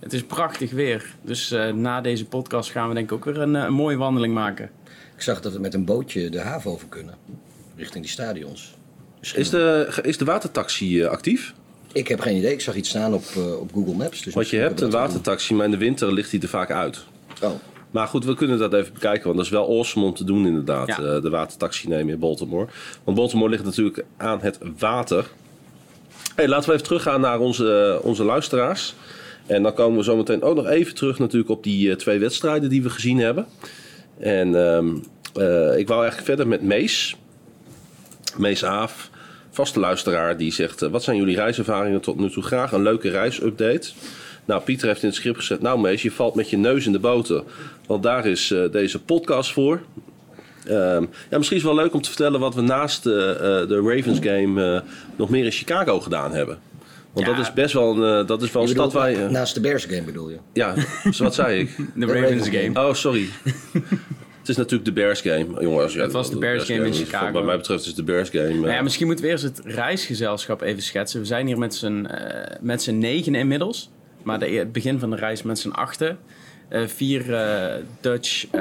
Het is prachtig weer. Dus eh, na deze podcast gaan we denk ik ook weer een, een mooie wandeling maken. Ik zag dat we met een bootje de haven over kunnen. Richting die stadions. Misschien- Is de, is de watertaxi actief? Ik heb geen idee. Ik zag iets staan op, eh, op Google Maps. Dus Want je hebt een watertaxi, maar in de winter ligt hij er vaak uit. Oh, Maar goed, we kunnen dat even bekijken, want dat is wel awesome om te doen inderdaad. Ja. eh, de watertaxi nemen in Baltimore. Want Baltimore ligt natuurlijk aan het water. Hey, laten we even teruggaan naar onze, onze luisteraars. En dan komen we zo meteen ook nog even terug natuurlijk op die eh, twee wedstrijden die we gezien hebben. En ehm, eh, ik wou eigenlijk verder met Mees. Mees Aaf, vaste luisteraar, die zegt... eh, wat zijn jullie reiservaringen tot nu toe? Graag een leuke reisupdate. Nou, Pieter heeft in het script gezegd... Nou Mees, je valt met je neus in de boter. Want daar is eh, deze podcast voor. Ehm, ja, misschien is het wel leuk om te vertellen... wat we naast eh, eh, de Ravens game eh, nog meer in Chicago gedaan hebben. Want Ja. dat is best wel een, dat is wel een stad waar je... Naast de Bears game bedoel je? Ja, wat zei ik? De Ravens game. Oh, sorry. het is natuurlijk de Bears game. Jongens, ja, Het was de Bears game in Chicago. Wat mij betreft is het de Bears game. Nou ja, misschien moeten we eerst het reisgezelschap even schetsen. We zijn hier met z'n eh, met z'n negen inmiddels. Maar de, het begin van de reis met z'n achten. Eh, vier eh, Dutch eh,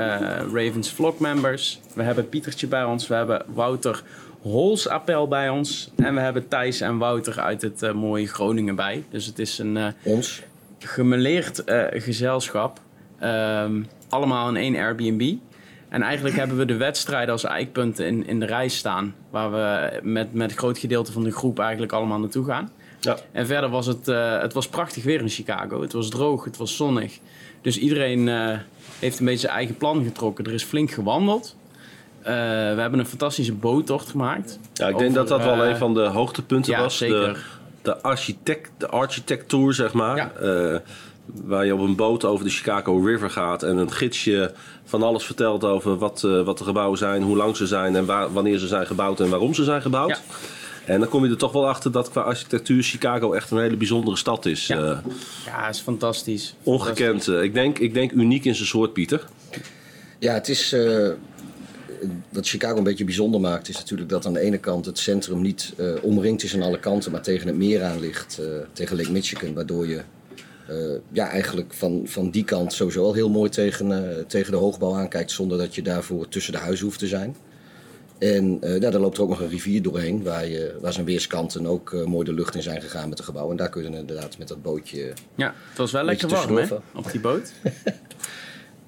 Ravens vlog members. We hebben Pietertje bij ons. We hebben Wouter Hols appel bij ons. En we hebben Thijs en Wouter uit het mooie Groningen bij. Dus het is een Ons? gemeleerd gezelschap. Ehm, allemaal in één Airbnb. En eigenlijk hebben we de wedstrijden als eikpunten in, in de reis staan. Waar we met, met een groot gedeelte van de groep eigenlijk allemaal naartoe gaan. Ja. En verder was het, eh, het was prachtig weer in Chicago. Het was droog, het was zonnig. Dus iedereen eh, heeft een beetje zijn eigen plan getrokken. Er is flink gewandeld. Eh, we hebben een fantastische boottocht gemaakt. ja, ik denk dat dat wel een van de hoogtepunten ja, was. zeker. De, de, architect, de architectuur, zeg maar. Ja. Waar je op een boot over de Chicago River gaat en een gidsje van alles vertelt over wat, wat de gebouwen zijn, hoe lang ze zijn en waar, wanneer ze zijn gebouwd en waarom ze zijn gebouwd. Ja. En dan kom je er toch wel achter dat qua architectuur Chicago echt een hele bijzondere stad is. Ja. Eh, Ja, is fantastisch. ongekend. Eh, ik, denk, ik denk uniek in zijn soort, Pieter. Ja, het is. eh, wat Chicago een beetje bijzonder maakt, is natuurlijk dat aan de ene kant het centrum niet eh, omringd is aan alle kanten, maar tegen het meer aan ligt, eh, tegen Lake Michigan. Waardoor je eh, ja, eigenlijk van, van die kant sowieso al heel mooi tegen, eh, tegen de hoogbouw aankijkt, zonder dat je daarvoor tussen de huizen hoeft te zijn. En eh ja, daar loopt er ook nog een rivier doorheen, waar, je, waar zijn weerskanten ook eh, mooi de lucht in zijn gegaan met de gebouwen. En daar kun je dan inderdaad met dat bootje. Ja, het was wel lekker warm hè, op die boot.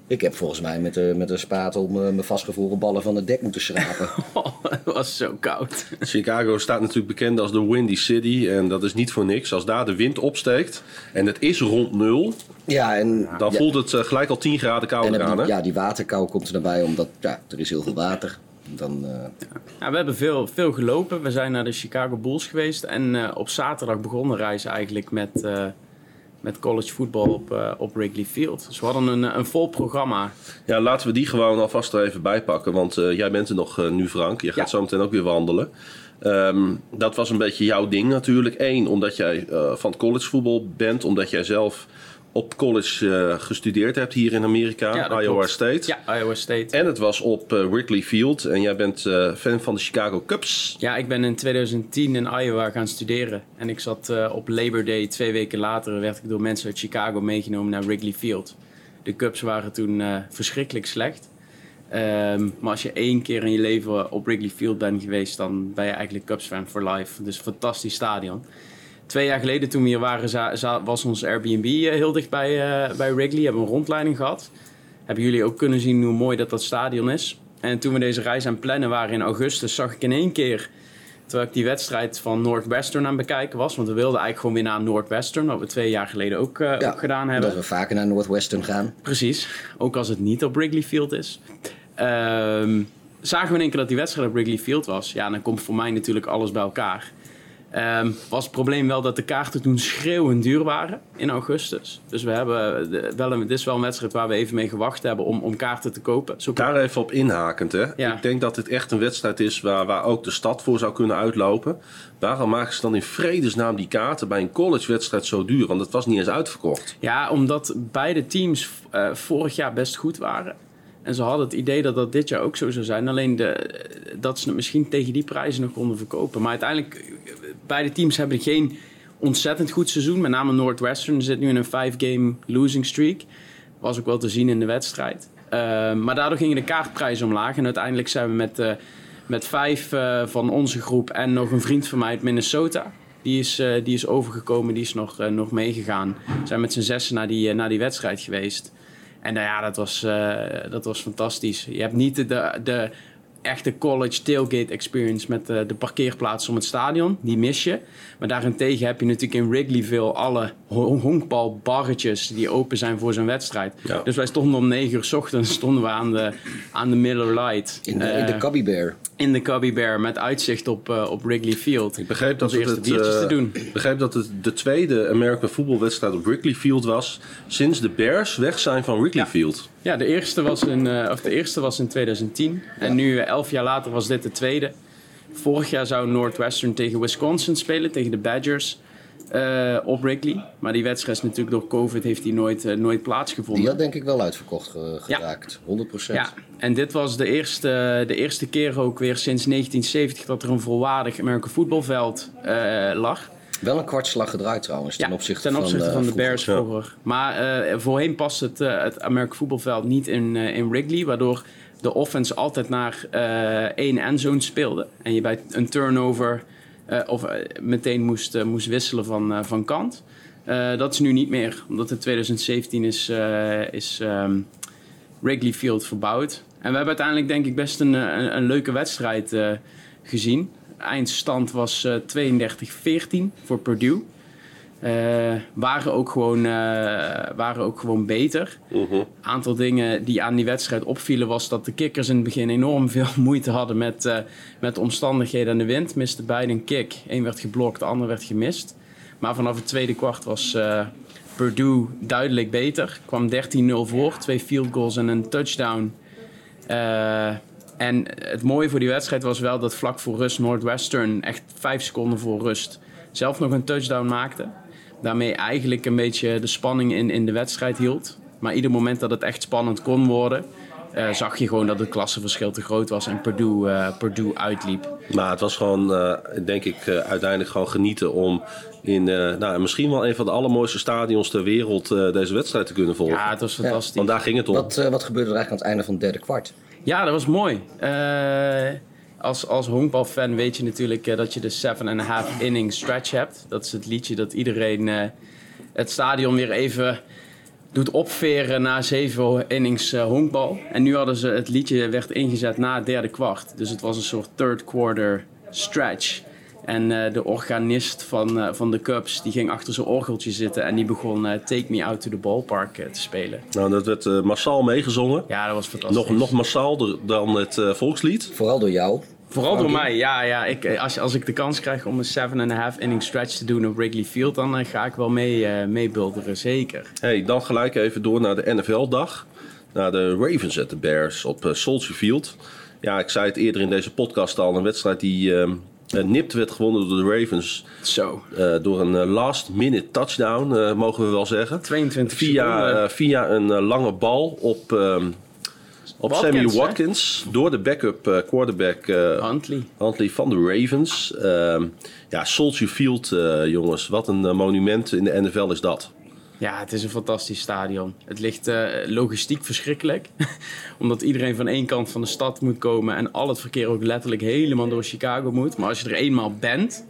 Ik heb volgens mij met, de met een spatel mijn mijn vastgevroren ballen van het dek moeten schrapen. Oh, het was zo koud. Chicago staat natuurlijk bekend als de Windy City. En dat is niet voor niks. Als daar de wind opsteekt en het is rond nul, ja, en dan ja, voelt het eh, gelijk al 10 graden En kouder aan. Hè? ja, die waterkou komt er dan bij, omdat ja, er is heel veel water. Dan, eh, Ja, we hebben veel, veel gelopen. We zijn naar de Chicago Bulls geweest. En eh, op zaterdag begon de reis eigenlijk met, eh, met college voetbal op, op Wrigley Field. Dus we hadden een, een vol programma. Ja, laten we die gewoon alvast er even bij pakken. Want eh, jij bent er nog nu, Frank. Je gaat Ja. zo meteen ook weer wandelen. Ehm, dat was een beetje jouw ding natuurlijk. Eén, omdat jij eh, van het collegevoetbal bent. Omdat jij zelf op college eh, gestudeerd hebt hier in Amerika, Ja, Iowa klopt. State. Ja, Iowa State. En het was op eh, Wrigley Field. En jij bent eh, fan van de Chicago Cubs. Ja, ik ben in 2010 in Iowa gaan studeren. En ik zat op Labor Day, twee weken later, werd ik door mensen uit Chicago meegenomen naar Wrigley Field. De Cubs waren toen verschrikkelijk slecht. Ehm, maar als je één keer in je leven op Wrigley Field bent geweest, dan ben je eigenlijk Cubs-fan for life. Dus een fantastisch stadion. Twee jaar geleden toen we hier waren, was ons Airbnb eh, heel dicht bij, eh, bij Wrigley. Hebben we een rondleiding gehad. Hebben jullie ook kunnen zien hoe mooi dat dat stadion is. En toen we deze reis aan het plannen waren in augustus, zag ik in één keer... Terwijl ik die wedstrijd van Northwestern aan het bekijken was. Want we wilden eigenlijk gewoon weer naar Northwestern. Wat we twee jaar geleden ook, eh, ja, ook gedaan hebben. Dat we vaker naar Northwestern gaan. Precies, ook als het niet op Wrigley Field is. Ehm, zagen we in één keer dat die wedstrijd op Wrigley Field was. Ja, dan komt voor mij natuurlijk alles bij elkaar. Ehm, was het probleem wel dat de kaarten toen schreeuwend duur waren in augustus. Dus we hebben de- wel een, dit is wel een wedstrijd waar we even mee gewacht hebben om, om kaarten te kopen. Zo Daar even op inhakend. Hè? Ja. Ik denk dat dit echt een wedstrijd is waar, waar ook de stad voor zou kunnen uitlopen. Waarom maken ze dan in vredesnaam die kaarten bij een collegewedstrijd zo duur? Want het was niet eens uitverkocht. Ja, omdat beide teams eh, vorig jaar best goed waren. En ze hadden het idee dat dat dit jaar ook zo zou zijn. Alleen de, dat ze het misschien tegen die prijzen nog konden verkopen. Maar uiteindelijk, eh, beide teams hebben geen ontzettend goed seizoen. Met name Northwestern zit nu in een five-game losing streak. Was ook wel te zien in de wedstrijd. Eh, maar daardoor gingen de kaartprijzen omlaag. En uiteindelijk zijn we met, eh, met vijf eh, van onze groep en nog een vriend van mij uit Minnesota. Die is, eh, die is overgekomen, die is nog, nog meegegaan. We zijn met z'n zessen naar die, naar die wedstrijd geweest. En nou ja, dat was, dat was fantastisch. Je hebt niet de, de echte college tailgate experience met de, de parkeerplaats om het stadion. Die mis je. Maar daarentegen heb je natuurlijk in Wrigleyville alle hon- honkbalbarretjes die open zijn voor zo'n wedstrijd. Ja. Dus wij stonden om 9 uur 's ochtends stonden we aan de, aan de Miller Light. In de, in de Eh, Cubby Bear. in de Cubby Bear met uitzicht op, eh, op Wrigley Field. Ik begreep dat het, eh, te doen. ik dat het de tweede American voetbalwedstrijd op Wrigley Field was. Sinds de Bears weg zijn van Wrigley Ja. Field. Ja, de eerste was in, eh, of de eerste was in 2010. En nu, eh, elf jaar later, was dit de tweede. Vorig jaar zou Northwestern tegen Wisconsin spelen, tegen de Badgers. eh, op Wrigley. Maar die wedstrijd is natuurlijk door COVID heeft die nooit, nooit plaatsgevonden. Die had denk ik wel uitverkocht Ja. geraakt. 100%. Ja, en dit was de eerste, de eerste keer ook weer sinds 1970 dat er een volwaardig American voetbalveld lag. Wel een kwartslag gedraaid trouwens ten Ja, opzichte ten van, opzichte eh, van, de. Bears vroeger. Maar eh, voorheen past het, eh, het American voetbalveld niet in, in Wrigley, waardoor de offense altijd naar één endzone speelde. En je bij een turnover of meteen moest, moest wisselen van, van kant. Dat is nu niet meer, omdat in 2017 is, is ehm, Wrigley Field verbouwd. En we hebben uiteindelijk denk ik best een, een, een leuke wedstrijd gezien. Eindstand was eh 32-14 voor Purdue. Eh, waren, ook gewoon, eh, waren ook gewoon beter. Een aantal dingen die aan die wedstrijd opvielen was dat de kickers in het begin enorm veel moeite hadden met, eh, met de omstandigheden en de wind. Misten beide een kick. Eén werd geblokt, de ander werd gemist. Maar vanaf het tweede kwart was eh, Purdue duidelijk beter. Kwam 13-0 voor, twee field goals en een touchdown. En het mooie voor die wedstrijd was wel dat vlak voor rust Northwestern, echt vijf seconden voor rust, zelf nog een touchdown maakte. Daarmee eigenlijk een beetje de spanning in, in de wedstrijd hield. Maar ieder moment dat het echt spannend kon worden, eh, zag je gewoon dat het klassenverschil te groot was en Purdue, eh, Purdue uitliep. Maar het was gewoon, eh, denk ik, eh, uiteindelijk gewoon genieten om in eh, nou, misschien wel een van de allermooiste stadions ter wereld eh, deze wedstrijd te kunnen volgen. Ja, het was fantastisch. Want daar ging het om. Wat, wat gebeurde er eigenlijk aan het einde van het derde kwart? Ja, dat was mooi. Eh, als, als honkbalfan weet je natuurlijk eh, dat je de 7,5 inning stretch hebt. Dat is het liedje dat iedereen eh, het stadion weer even doet opveren na zeven innings honkbal. En nu hadden ze het liedje werd ingezet na het derde kwart. Dus het was een soort third quarter stretch. En eh, de organist van, eh, van de Cubs die ging achter zijn orgeltje zitten en die begon eh, Take Me Out to the Ballpark te spelen. Nou, dat werd eh, massaal meegezongen. Ja, dat was fantastisch. Nog, nog massaal dan het eh, volkslied. Vooral door jou. Vooral door mij, ja. ja ik, als, als ik de kans krijg om een 7,5 inning stretch te doen op Wrigley Field, dan ga ik wel mee, eh meebulderen, zeker. Hey, dan gelijk even door naar de NFL-dag. Naar de Ravens at the Bears op Soldier Field. Ja, ik zei het eerder in deze podcast al. Een wedstrijd die ehm, eh, nipt werd gewonnen door de Ravens. Zo, eh, door een eh, last-minute touchdown, eh, mogen we wel zeggen. 22 Via, eh, via een eh, lange bal op, ehm, op Watkins, Sammy hè? Watkins. Door de backup eh, quarterback eh, Huntley. Huntley van de Ravens. Ehm, ja, Soldier Field, eh, jongens. Wat een eh, monument in de NFL is dat. Ja, het is een fantastisch stadion. Het ligt eh, logistiek verschrikkelijk. Omdat iedereen van één kant van de stad moet komen en al het verkeer ook letterlijk helemaal door Chicago moet. Maar als je er eenmaal bent,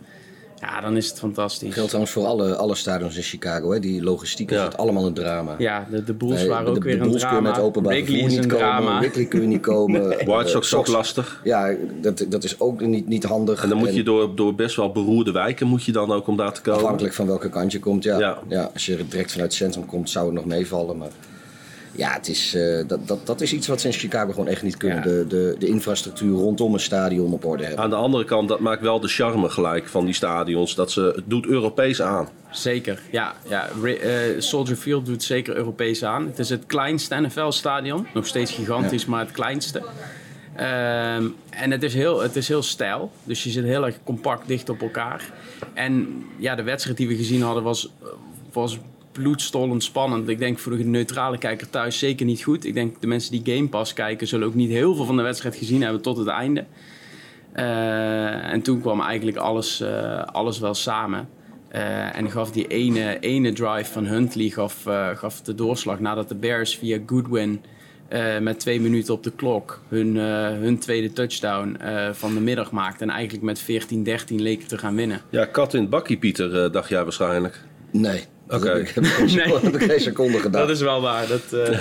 ja, dan is het fantastisch. Geldt trouwens voor alle, alle stadions in Chicago. Hè? Die logistiek is Ja. het allemaal een drama. Ja, de, de Bulls Nee, waren de- ook de, weer de een Bulls kun je drama. met openbaar is niet een komen. drama. Wrigley kun je niet komen. White Eh, Sox ook lastig. Ja, dat, dat is ook niet, niet handig. En dan moet En je door, door best wel beroerde wijken moet je dan ook om daar te komen. Afhankelijk van welke kant je komt, ja. Ja. ja. als je direct vanuit het centrum komt, zou het nog meevallen. Maar Ja, het is, eh, dat, dat, dat is iets wat ze in Chicago gewoon echt niet kunnen. Ja. De, de, de infrastructuur rondom een stadion op orde hebben. Aan de andere kant, dat maakt wel de charme gelijk van die stadions. Dat ze, het doet Europees aan. Zeker, ja. ja. Eh, Soldier Field doet zeker Europees aan. Het is het kleinste NFL-stadion. Nog steeds gigantisch, maar het kleinste. Ehm, en het is, heel, het is heel stijl. Dus je zit heel erg compact dicht op elkaar. En ja, de wedstrijd die we gezien hadden was, was bloedstollend spannend. Ik denk voor de neutrale kijker thuis zeker niet goed. Ik denk de mensen die Game Pass kijken... zullen ook niet heel veel van de wedstrijd gezien hebben tot het einde. Eh, en toen kwam eigenlijk alles, eh, alles wel samen. Eh, en gaf die ene, ene drive van Huntley gaf, eh, gaf de doorslag nadat de Bears via Goodwin eh, met twee minuten op de klok hun, eh, hun tweede touchdown eh, van de middag maakten. En eigenlijk met 14-13 leken te gaan winnen. Ja, kat in het bakkie, Pieter, dacht jij waarschijnlijk. Nee, Oké. heb ik, heb ik geen seconde, heb ik geen seconde gedaan. Dat is wel waar. Dat, eh,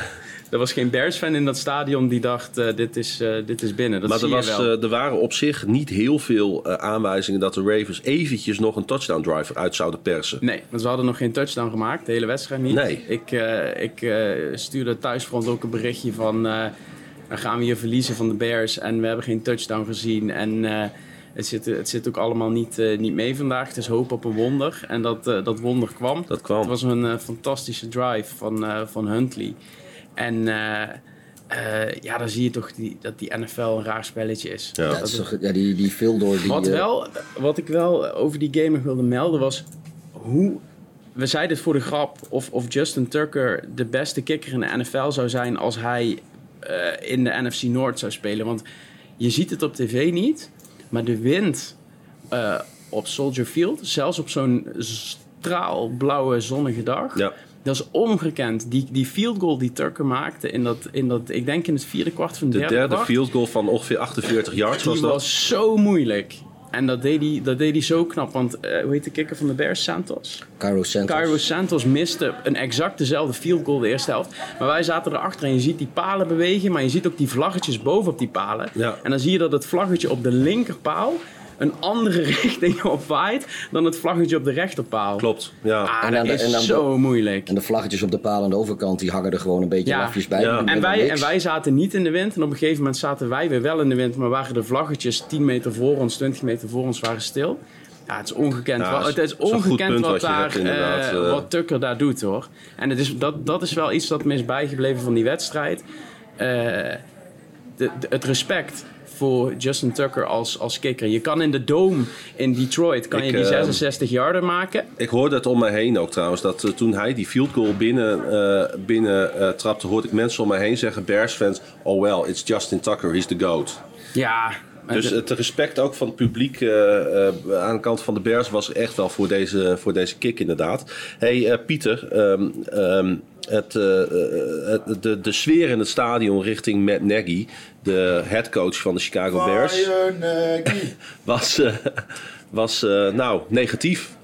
er was geen Bears-fan in dat stadion die dacht, eh, dit, is, eh, dit is binnen. Dat maar zie er, je was, wel. eh, er waren op zich niet heel veel eh, aanwijzingen dat de Ravens eventjes nog een touchdown drive uit zouden persen. Nee, want ze hadden nog geen touchdown gemaakt, de hele wedstrijd niet. Nee. Ik, eh, ik eh, stuurde thuisfront ook een berichtje van... eh, dan gaan we hier verliezen van de Bears en we hebben geen touchdown gezien. En eh, het, zit, het zit ook allemaal niet, eh, niet mee vandaag. Het is hoop op een wonder. En dat, eh, dat wonder kwam. Dat kwam. Het was een eh, fantastische drive van, eh, van Huntley. En eh, eh, ja, dan zie je toch die, dat die NFL een raar spelletje is. Ja. Dat is toch- ja, die, die veel door die... wat, wel, wat ik wel over die game nog wilde melden was hoe. We zeiden het voor de grap of, of Justin Tucker de beste kicker in de NFL zou zijn als hij eh, in de NFC Noord zou spelen. Want je ziet het op tv niet, maar de wind eh, op Soldier Field, zelfs op zo'n straalblauwe zonnige dag, Ja. dat is ongekend. Die, die field goal die Tucker maakte in dat, in dat, ik denk in het vierde kwart van De derde, derde kwart, field goal van ongeveer 48 yards was die dat. was zo moeilijk. En dat deed hij, dat deed hij zo knap. Want eh, hoe heet de kicker van de Bears? Santos. Cairo Santos. Cairo Santos miste een exact dezelfde field goal de eerste helft. Maar wij zaten erachter en je ziet die palen bewegen. Maar je ziet ook die vlaggetjes boven op die palen. Ja. En dan zie je dat het vlaggetje op de linkerpaal een andere richting op waait dan het vlaggetje op de rechterpaal. Klopt, ja. Ah, En dat is en aan de- zo moeilijk. En de vlaggetjes op de paal aan de overkant, die hangen er gewoon een beetje Ja. lafjes bij. Ja. En wij, en wij zaten niet in de wind. En op een gegeven moment zaten wij weer wel in de wind. Maar waren de vlaggetjes 10 meter voor ons, 20 meter voor ons waren stil. Ja, het is ongekend. Ja, het is- ongekend wat, daar, hebt, eh, Eh. wat Tucker daar doet hoor. En het is, dat, dat is wel iets dat me is bijgebleven van die wedstrijd. Eh, de, de- het respect voor Justin Tucker als, als kicker. Je kan in de Dome in Detroit kan Ik, je die eh, 66 yarden maken. Ik hoorde het om me heen ook trouwens. Dat eh, toen hij die field goal binnen, eh, binnen eh, trapte, hoorde ik mensen om me heen zeggen, Bears fans, oh well, it's Justin Tucker, he's the GOAT. Ja, Dus het respect ook van het publiek aan de kant van de Bears was echt wel voor deze, voor deze kick inderdaad. hey, Pieter, ehm, ehm, het, het- de, de sfeer in het stadion richting Matt Nagy, de headcoach van de Chicago Bears, was, eh, was eh, nou negatief.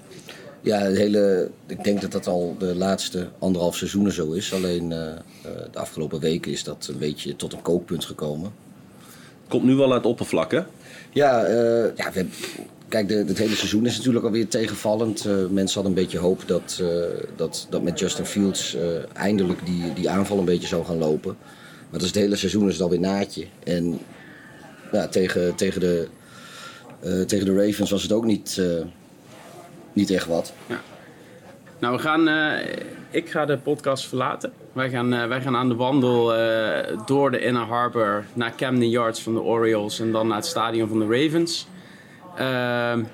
Ja, het hele, ik denk dat dat al de laatste anderhalf seizoenen zo is. Alleen eh, eh, de afgelopen weken is dat een beetje tot een kookpunt gekomen. Komt nu wel aan het oppervlak, hè? Ja, eh, ja we, kijk, de, het hele seizoen is natuurlijk alweer tegenvallend. Eh, mensen hadden een beetje hoop dat, eh, dat, dat met Justin Fields eh, eindelijk die, die aanval een beetje zou gaan lopen. Maar dat is het hele seizoen is het alweer naadje. En ja, tegen, tegen, de, eh, tegen de Ravens was het ook niet, eh, niet echt wat. Nou, we gaan, eh, ik ga de podcast verlaten. Wij gaan, eh, wij gaan aan de wandel eh, door de Inner Harbor naar Camden Yards van de Orioles en dan naar het stadion van de Ravens.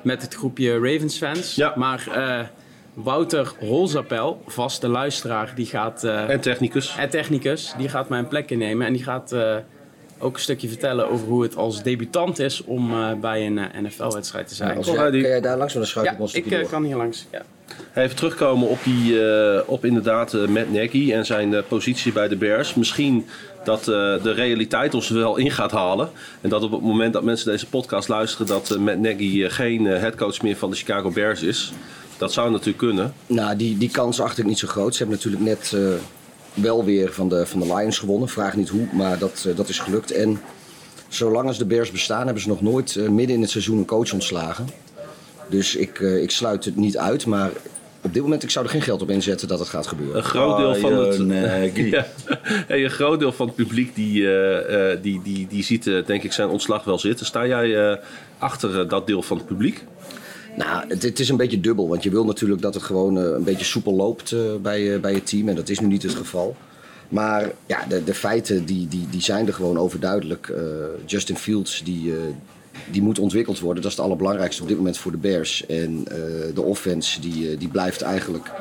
Met het groepje Ravens fans. Ja. Maar eh, Wouter Holzapel, vaste luisteraar, die gaat, eh, En technicus. en technicus, die gaat mijn plek innemen. En die gaat eh, ook een stukje vertellen over hoe het als debutant is om eh, bij een NFL-wedstrijd te zijn. Als Kom, jij, Heidi. kan jij daar langs, dan schuif ik ja, ons ik door. kan hier langs. Ja. Even terugkomen op, die, eh, op inderdaad Matt Nagy en zijn positie bij de Bears. Misschien dat eh, de realiteit ons wel in gaat halen. En dat op het moment dat mensen deze podcast luisteren... dat uh, Matt Nagy geen headcoach meer van de Chicago Bears is. Dat zou natuurlijk kunnen. Nou, die, die kans acht ik niet zo groot. Ze hebben natuurlijk net eh, wel weer van de, van de Lions gewonnen. Vraag niet hoe, maar dat, eh, dat is gelukt. En zolang als de Bears bestaan, hebben ze nog nooit eh, midden in het seizoen een coach ontslagen. Dus ik, ik sluit het niet uit. Maar op dit moment, ik zou er geen geld op inzetten dat het gaat gebeuren. Een groot deel van het... Nagy. Ja. Een groot deel van het publiek die, eh, eh, die, die, die ziet denk ik zijn ontslag wel zitten. Sta jij eh, achter dat deel van het publiek? Nou, het, het is een beetje dubbel. Want je wil natuurlijk dat het gewoon eh, een beetje soepel loopt eh, bij, eh, bij het team. En dat is nu niet het geval. Maar ja, de, de feiten die, die, die zijn er gewoon overduidelijk. Justin Fields, die, die moet ontwikkeld worden. Dat is het allerbelangrijkste op dit moment voor de Bears. En de offense, die, die blijft eigenlijk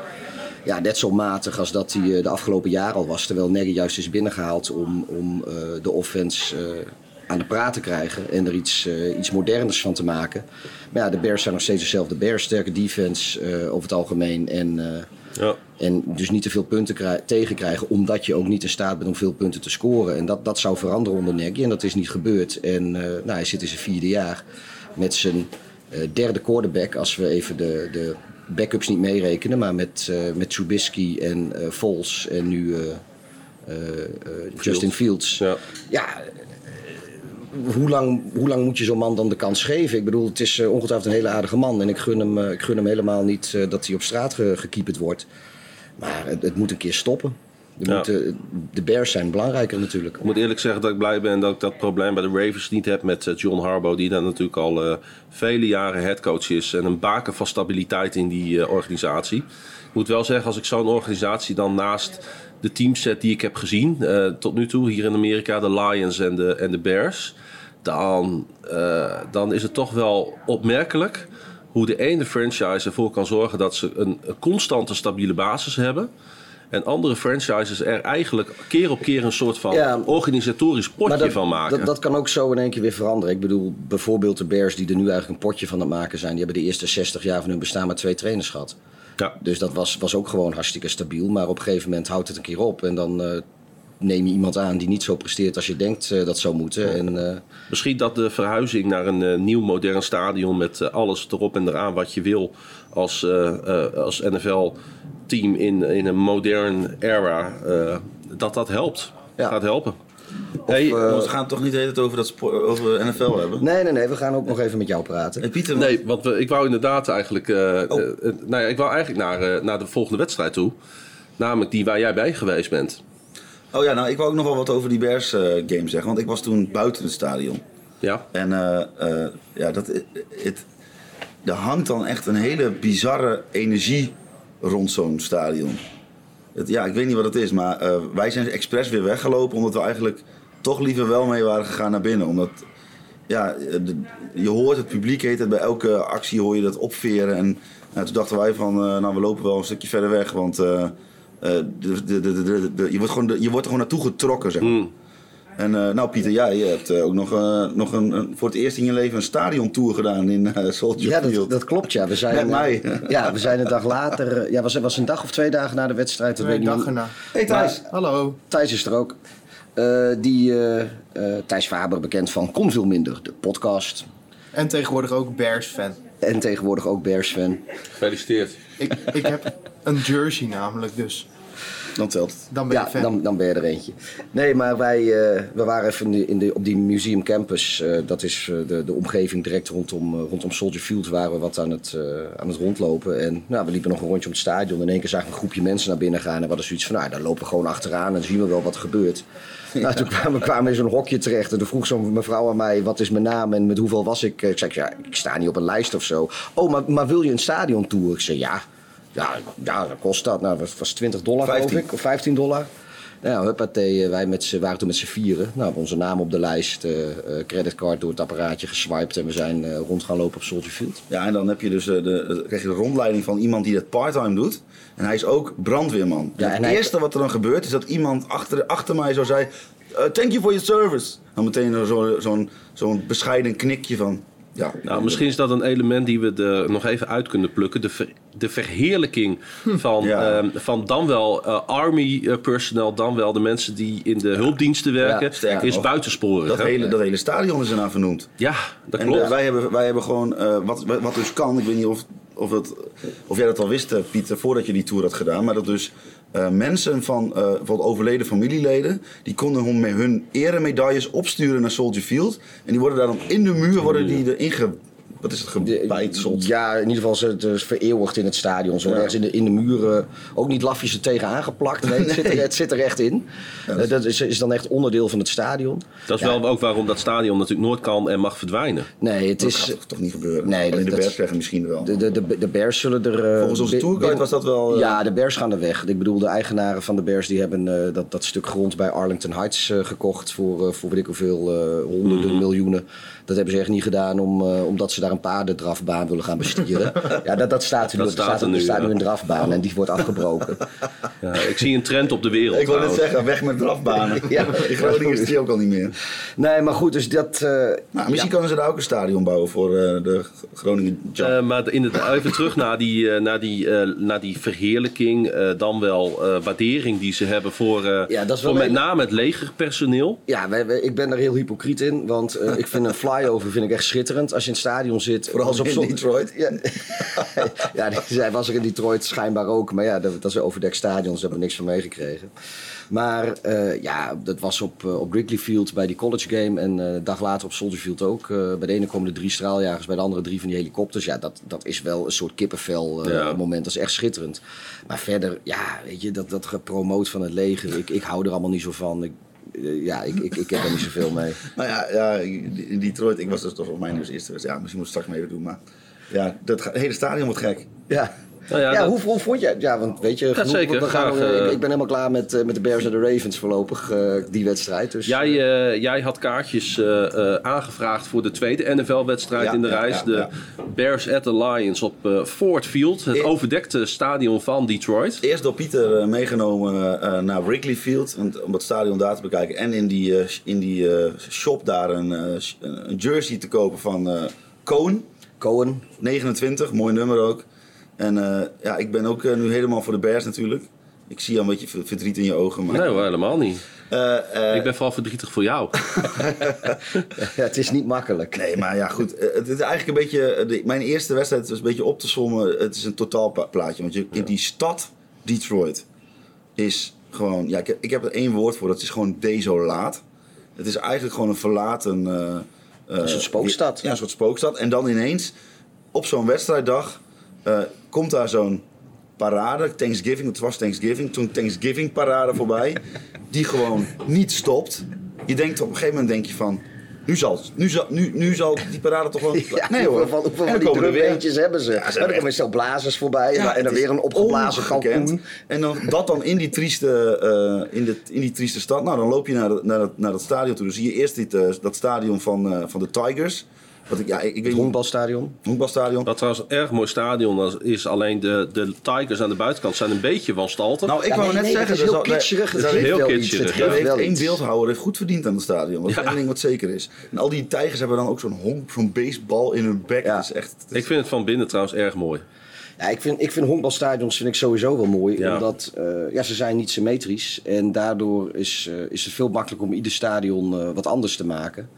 ja, net zo matig als dat hij de afgelopen jaren al was. Terwijl Nagy juist is binnengehaald om, om de offense aan de praat te krijgen. En er iets, eh, iets moderners van te maken. Maar ja, de Bears zijn nog steeds dezelfde Bears. Sterke defense eh, over het algemeen. En, eh, Ja. en dus niet te veel punten krij- tegenkrijgen. Omdat je ook niet in staat bent om veel punten te scoren. En dat, dat zou veranderen onder Nagy. En dat is niet gebeurd. En nou, hij zit in zijn vierde jaar. Met zijn derde quarterback. Als we even de, de backups niet meerekenen. Maar met, met Trubisky en Foles. En nu Justin Fields. Ja. Ja, eh, hoe lang, hoe lang moet je zo'n man dan de kans geven? Ik bedoel, het is eh, ongetwijfeld een hele aardige man. En ik gun hem, eh, ik gun hem helemaal niet eh, dat hij op straat ge, gekieperd wordt. Maar het, het moet een keer stoppen. Ja. moet, de Bears zijn belangrijker natuurlijk. Ik moet eerlijk zeggen dat ik blij ben dat ik dat probleem bij de Ravens niet heb met John Harbaugh. Die daar natuurlijk al vele jaren headcoach is. En een baken van stabiliteit in die organisatie. Ik moet wel zeggen, als ik zo'n organisatie dan naast de teams zet die ik heb gezien eh, tot nu toe hier in Amerika, de Lions en de, en de Bears. Dan, eh, dan is het toch wel opmerkelijk hoe de ene franchise ervoor kan zorgen dat ze een, een constante stabiele basis hebben. En andere franchises er eigenlijk keer op keer een soort van Ja. organisatorisch potje dat, van maken. Dat, dat kan ook zo in één keer weer veranderen. Ik bedoel, bijvoorbeeld de Bears die er nu eigenlijk een potje van aan het maken zijn. Die hebben de eerste 60 jaar van hun bestaan maar twee trainers gehad. Ja. Dus dat was, was ook gewoon hartstikke stabiel. Maar op een gegeven moment houdt het een keer op. En dan eh, neem je iemand aan die niet zo presteert als je denkt eh, dat zou moeten. En, eh, Misschien dat de verhuizing naar een nieuw modern stadion met alles erop en eraan wat je wil als, als NFL-team in, in een modern era, dat dat helpt. Ja. Gaat helpen. Hey, eh, we gaan het toch niet de hele tijd over, dat spo- over NFL hebben? nee, nee, nee. We gaan ook nog even met jou praten. Hey, Pieter, nee, want we, ik wou inderdaad eigenlijk, eh, Oh. eh, eh, nou ja, ik wou eigenlijk naar, eh, naar de volgende wedstrijd toe. Namelijk die waar jij bij geweest bent. oh ja, nou, ik wou ook nog wel wat over die Bears eh, game zeggen. Want ik was toen buiten het stadion. Ja, En eh, eh, ja, dat, het, er hangt dan echt een hele bizarre energie rond zo'n stadion. Ja, ik weet niet wat het is, maar eh, wij zijn expres weer weggelopen omdat we eigenlijk toch liever wel mee waren gegaan naar binnen. Omdat, ja, de- je hoort het publiek heet het, bij elke actie hoor je dat opveren. En nou, toen dachten wij van, eh, nou we lopen wel een stukje verder weg, want eh, eh, je, wordt gewoon, je wordt er gewoon naartoe getrokken, zeg maar. Mm. En eh, nou Pieter, jij hebt eh, ook nog, eh, nog een, een- voor het eerst in je leven een stadiontour gedaan in eh Soldier Ja, Field. dat, dat klopt, ja. We zijn, Met mij. Ja, we zijn een dag later... Ja, was, was een dag of twee dagen na de wedstrijd. Dat weet Een dag erna. Hey Thijs. Hallo. Thijs is er ook. Eh, die, Thijs Faber, bekend van Kon Veel Minder, de podcast. En tegenwoordig ook Bears-fan. En tegenwoordig ook Bears-fan. gefeliciteerd. Ik, ik heb een jersey namelijk, dus Dan telt het. dan ben je Ja, fan. dan, dan ben je er eentje. Nee, maar wij eh, we waren even in de, in de, op die Museum Campus. eh, dat is eh, de, de omgeving direct rondom, rondom Soldier Field. Waren we wat aan het, aan het rondlopen. En nou, we liepen nog een rondje om het stadion. In één keer zagen we een groepje mensen naar binnen gaan. En we hadden zoiets van, nou, daar lopen we gewoon achteraan. En zien we wel wat er gebeurt. Nou, toen kwamen we kwamen in zo'n hokje terecht. En toen vroeg zo'n mevrouw aan mij, wat is mijn naam en met hoeveel was ik? Ik zei, ja, ik sta niet op een lijst of zo. Oh, maar, maar wil je een stadiontour? Ik zei, ja. Ja, ja, dat kost dat. Nou, dat was 20 dollar 15. geloof ik. Of 15 dollar. Nou, huppatee, eh, wij met waren toen met z'n vieren. Nou, onze naam op de lijst, eh, eh, creditcard door het apparaatje geswiped en we zijn rond gaan lopen op Soldier Field. Ja, en dan heb je dus eh, de, krijg je de rondleiding van iemand die dat parttime doet. En hij is ook brandweerman. Ja, en en het hij- eerste wat er dan gebeurt is dat iemand achter, achter mij zo zei... thank you for your service. Dan meteen zo'n zo'n zo'n bescheiden knikje van... Ja, Nou, misschien is dat een element die we er nog even uit kunnen plukken. De, ver- de verheerlijking van, Ja. ehm, van dan wel eh, army eh, personnel, dan wel de mensen die in de hulpdiensten werken, is buitensporig. Dat hè? hele, dat hele stadion is ernaar vernoemd. Ja, dat En klopt. eh, wij, hebben, wij hebben gewoon, wat, wat dus kan, ik weet niet of, of, het, of jij dat al wist, Pieter, voordat je die tour had gedaan, maar dat dus eh, mensen van bijvoorbeeld overleden familieleden, die konden hun, hun eremedailles opsturen naar Soldier Field. En die worden daar dan in de muur worden die erin Wat is het? Ja, in ieder geval is het is vereeuwigd in het stadion. Zo Ja. ergens in de, in de muren. Ook niet lafjes er tegenaan geplakt. Nee, het, zit er, het zit er echt in. Eh, dat is, is dan echt onderdeel van het stadion. Dat is Ja. wel ook waarom dat stadion natuurlijk nooit kan en mag verdwijnen. Nee, het Dat is... gaat toch, toch niet gebeuren? Nee, dat- de Bears zeggen misschien wel. De, de, de, de Bears zullen er... eh, Volgens onze tourguide was dat wel... eh, Ja, de Bears gaan er weg. Ik bedoel, de eigenaren van de Bears die hebben eh, dat, dat stuk grond bij Arlington Heights gekocht voor, voor weet ik hoeveel honderden Mhm. miljoenen. Dat hebben ze echt niet gedaan om, eh, omdat ze daar een paardendrafbaan willen gaan bestieren. ja, dat, dat staat er nu. Dat staat staat, er nu, staat ja. nu een drafbaan en die wordt afgebroken. Ja, ik zie een trend op de wereld. Ik wou net zeggen, weg met drafbanen. Ja. In Groningen is die ook al niet meer. nee, maar goed, dus dat... eh, Nou, misschien ja. kunnen ze daar ook een stadion bouwen voor eh, de Groningen. Eh, maar inderdaad, even terug naar die, naar die, naar die verheerlijking. eh, dan wel eh, waardering die ze hebben voor, eh, Ja, dat is wel voor met name het legerpersoneel. Ja, wij, wij- ik ben daar heel hypocriet in. Want eh, ik vind een flyover vind ik echt schitterend. Als je in het stadion zit. Vooral als op Detroit. Ja, ja die- zij was er in Detroit schijnbaar ook. Maar ja, dat, dat is een overdekt stadion. Dus daar hebben we niks van meegekregen. Maar eh, ja, dat was op, eh, op Wrigley Field bij die college game. En eh, een dag later op Soldier Field ook. Eh, bij de ene komen de drie straaljagers. Bij de andere drie van die helikopters. Ja, dat, dat is wel een soort kippenvel eh, Ja. moment. Dat is echt schitterend. Maar verder, ja, weet je, dat, dat gepromoot van het leger. Ik, ik hou er allemaal niet zo van. Ik, eh, ja, ik, ik, ik heb er niet zoveel mee. Nou ja, ja, in Detroit, ik was dus toch op mijn dus eerste wedstrijd. Ja, misschien moet ik straks mee doen, maar... Ja, dat hele stadion wordt gek. Ja. Nou ja, Ja, dat- hoe, hoe vond je Ja, want weet je, genoeg, zeker, we gaan, graag, eh, ik, ben helemaal klaar met, eh, met de Bears en de Ravens voorlopig, eh, die wedstrijd. Dus, Jij, eh, jij had kaartjes eh, eh, aangevraagd voor de tweede NFL-wedstrijd Ja, in de ja, reis. ja, de ja. Bears at the Lions op eh, Ford Field, het overdekte stadion van Detroit. Eerst door Pieter meegenomen eh, naar Wrigley Field om het stadion daar te bekijken. En in die, eh, in die shop daar een, eh, een jersey te kopen van eh Cohen. Cohen, 29, mooi nummer ook. En eh, ja, ik ben ook eh, nu helemaal voor de Bears natuurlijk. Ik zie al een beetje ver- verdriet in je ogen. Maar, Nee hoor, helemaal niet. Eh, eh, Ik ben vooral verdrietig voor jou. ja, het is niet makkelijk. Nee, maar ja, goed. Het is eigenlijk een beetje. de- mijn eerste wedstrijd was een beetje op te sommen. Het is een totaalplaatje. Want je, in die stad Detroit is gewoon. Ja, ik, heb- ik heb er één woord voor. Dat is gewoon desolaat. Het is eigenlijk gewoon een verlaten. eh, eh, Een soort spookstad. Ja, een soort spookstad. En dan ineens op zo'n wedstrijddag eh, komt daar zo'n parade. Thanksgiving, het was Thanksgiving. Toen Thanksgiving parade voorbij. die gewoon niet stopt. Je denkt op een gegeven moment denk je van. Nu zal, nu zal, nu, nu zal die parade toch wel... Ja, nee hoor. hoeveel van die er drumbeentjes hebben ze? Ja, ze hebben echt- zo blazers voorbij Ja, en dan weer een opgeblazen kalkoen. En dan, dat dan in die trieste, eh, in, de, in die trieste stad. Nou, dan loop je naar, de- naar, dat, naar dat stadion toe. Dan zie je eerst dit, eh, dat stadion van, van de Tigers. Wat ik, ja, ik, ik weet Het honkbalstadion. Honkbalstadion. Wat trouwens een erg mooi stadion is, alleen de, de Tigers aan de buitenkant zijn een beetje van stalte. Nou, ik Ja, wou nee, net nee, zeggen... Het is heel kitscherig. Het daar heeft heel wel iets. kitscherig, Het ja. Heeft heeft wel één iets. beeldhouwer heeft goed verdiend aan het stadion. Dat is één ding wat zeker is. En al die tijgers hebben dan ook zo'n honk, zo'n baseball in hun bek. Ja. Dat is echt... dat is- ik vind het van binnen trouwens erg mooi. Ja, ik vind, ik vind honkbalstadions vind ik sowieso wel mooi. Ja. Omdat eh, ja, ze zijn niet symmetrisch. En daardoor is, eh, is het veel makkelijker om ieder stadion eh, wat anders te maken.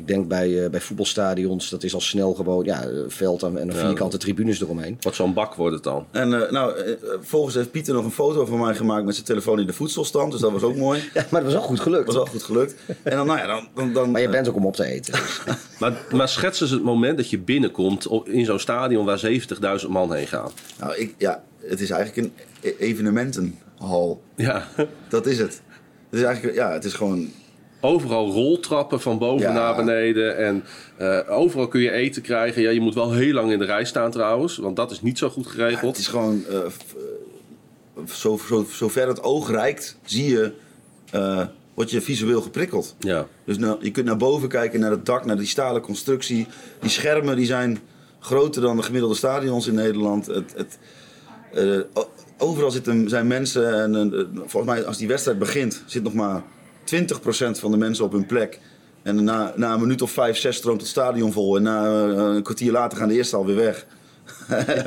Ik denk bij, eh, bij voetbalstadions, dat is al snel gewoon ja, een veld en, en een Ja. vierkante tribunes eromheen. Wat zo'n bak wordt het dan. En eh, nou, eh, volgens heeft Pieter nog een foto van mij gemaakt met zijn telefoon in de voedselstand. Dus dat was ook mooi. Ja, maar dat was wel goed gelukt. Dat was wel goed gelukt. En dan, nou ja, dan... dan, dan Maar je bent ook om op te eten. dus. Maar, maar schets eens het moment dat je binnenkomt op, in zo'n stadion waar 70.000 man heen gaan. Nou, ik, ja, het is eigenlijk een e- evenementenhal. Ja. Dat is het. Het is eigenlijk, ja, het is gewoon... Overal roltrappen van boven Ja. naar beneden. En eh, overal kun je eten krijgen. Ja, je moet wel heel lang in de rij staan trouwens. Want dat is niet zo goed Ja, geregeld. het is gewoon... eh, eh, zo, zo, zover het oog reikt, zie je... word je visueel geprikkeld. Ja. Dus nou, je kunt naar boven kijken, naar het dak, naar die stalen constructie. Die schermen die zijn groter dan de gemiddelde stadions in Nederland. Het, het, overal zitten, zijn mensen. En, volgens mij, als die wedstrijd begint, zit nog maar 20% van de mensen op hun plek. En na, na een minuut of vijf, zes stroomt het stadion vol. En na eh, een kwartier later gaan de eerste alweer weg.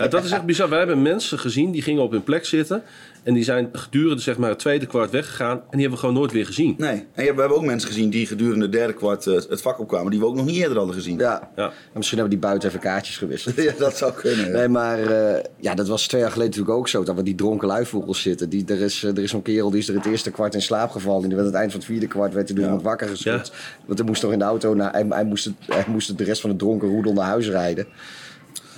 Dat is echt bizar. We hebben mensen gezien die gingen op hun plek zitten. En die zijn gedurende zeg maar, het tweede kwart weggegaan. En die hebben we gewoon nooit weer gezien. Nee, en we hebben ook mensen gezien die gedurende het derde kwart eh, het vak opkwamen, die we ook nog niet eerder hadden gezien. Ja. Ja. En misschien hebben die buiten even kaartjes gewisseld. Ja, dat zou kunnen. ja. Nee, maar eh, ja, dat was twee jaar geleden natuurlijk ook zo. Dat we die dronken luifvogels zitten. Die, er is, eh, er is zo'n kerel die is er het eerste kwart in slaap gevallen. En die werd aan het eind van het vierde kwart werd hij door Ja. iemand wakker geschud. Want hij moest nog in de auto naar, hij, hij, moest het, hij moest de rest van het dronken roedel naar huis rijden.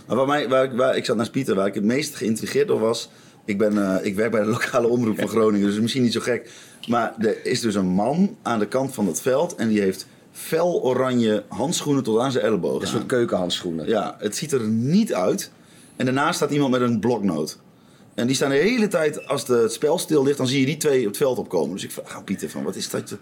Maar waar mij, waar, ik- waar, ik zat naast Pieter, waar ik het meest geïntrigeerd door was. Ik, ben, eh, ik werk bij de lokale omroep van Groningen, dus misschien niet zo gek. Maar er is dus een man aan de kant van het veld en die heeft fel oranje handschoenen tot aan zijn ellebogen. Een soort keukenhandschoenen. Ja, het ziet er niet uit. En daarnaast staat iemand met een bloknoot. En die staan de hele tijd, als de, het spel stil ligt, dan zie je die twee op het veld opkomen. Dus ik vraag aan Pieter van, wat is dat?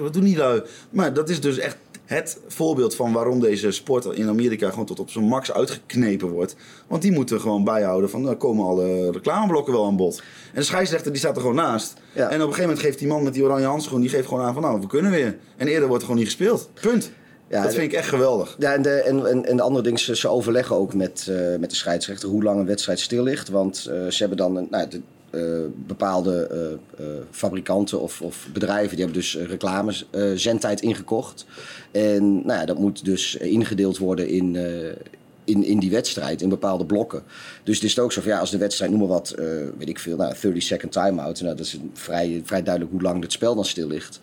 Wat doen die lui? Maar dat is dus echt het voorbeeld van waarom deze sport in Amerika gewoon tot op zijn max uitgeknepen wordt. Want die moeten gewoon bijhouden van, dan komen alle reclameblokken wel aan bod. En de scheidsrechter die staat er gewoon naast. Ja. En op een gegeven moment geeft die man met die oranje handschoen, die geeft gewoon aan van, nou, we kunnen weer. En eerder wordt er gewoon niet gespeeld. Punt. Ja, dat vind ik echt geweldig. Ja, en de, en, en, de andere ding, ze, ze overleggen ook met, eh, met de scheidsrechter hoe lang een wedstrijd stil ligt. Want eh, ze hebben dan een, nou, de, bepaalde eh, eh, fabrikanten of, of bedrijven die hebben dus eh, reclames, eh, zendtijd ingekocht. En nou ja, dat moet dus ingedeeld worden in, eh, in, in die wedstrijd, in bepaalde blokken. Dus het is ook zo van ja, als de wedstrijd, noem maar wat, eh, weet ik veel, nou, 30 second timeout. Nou, dat is vrij, vrij duidelijk hoe lang het spel dan stil ligt.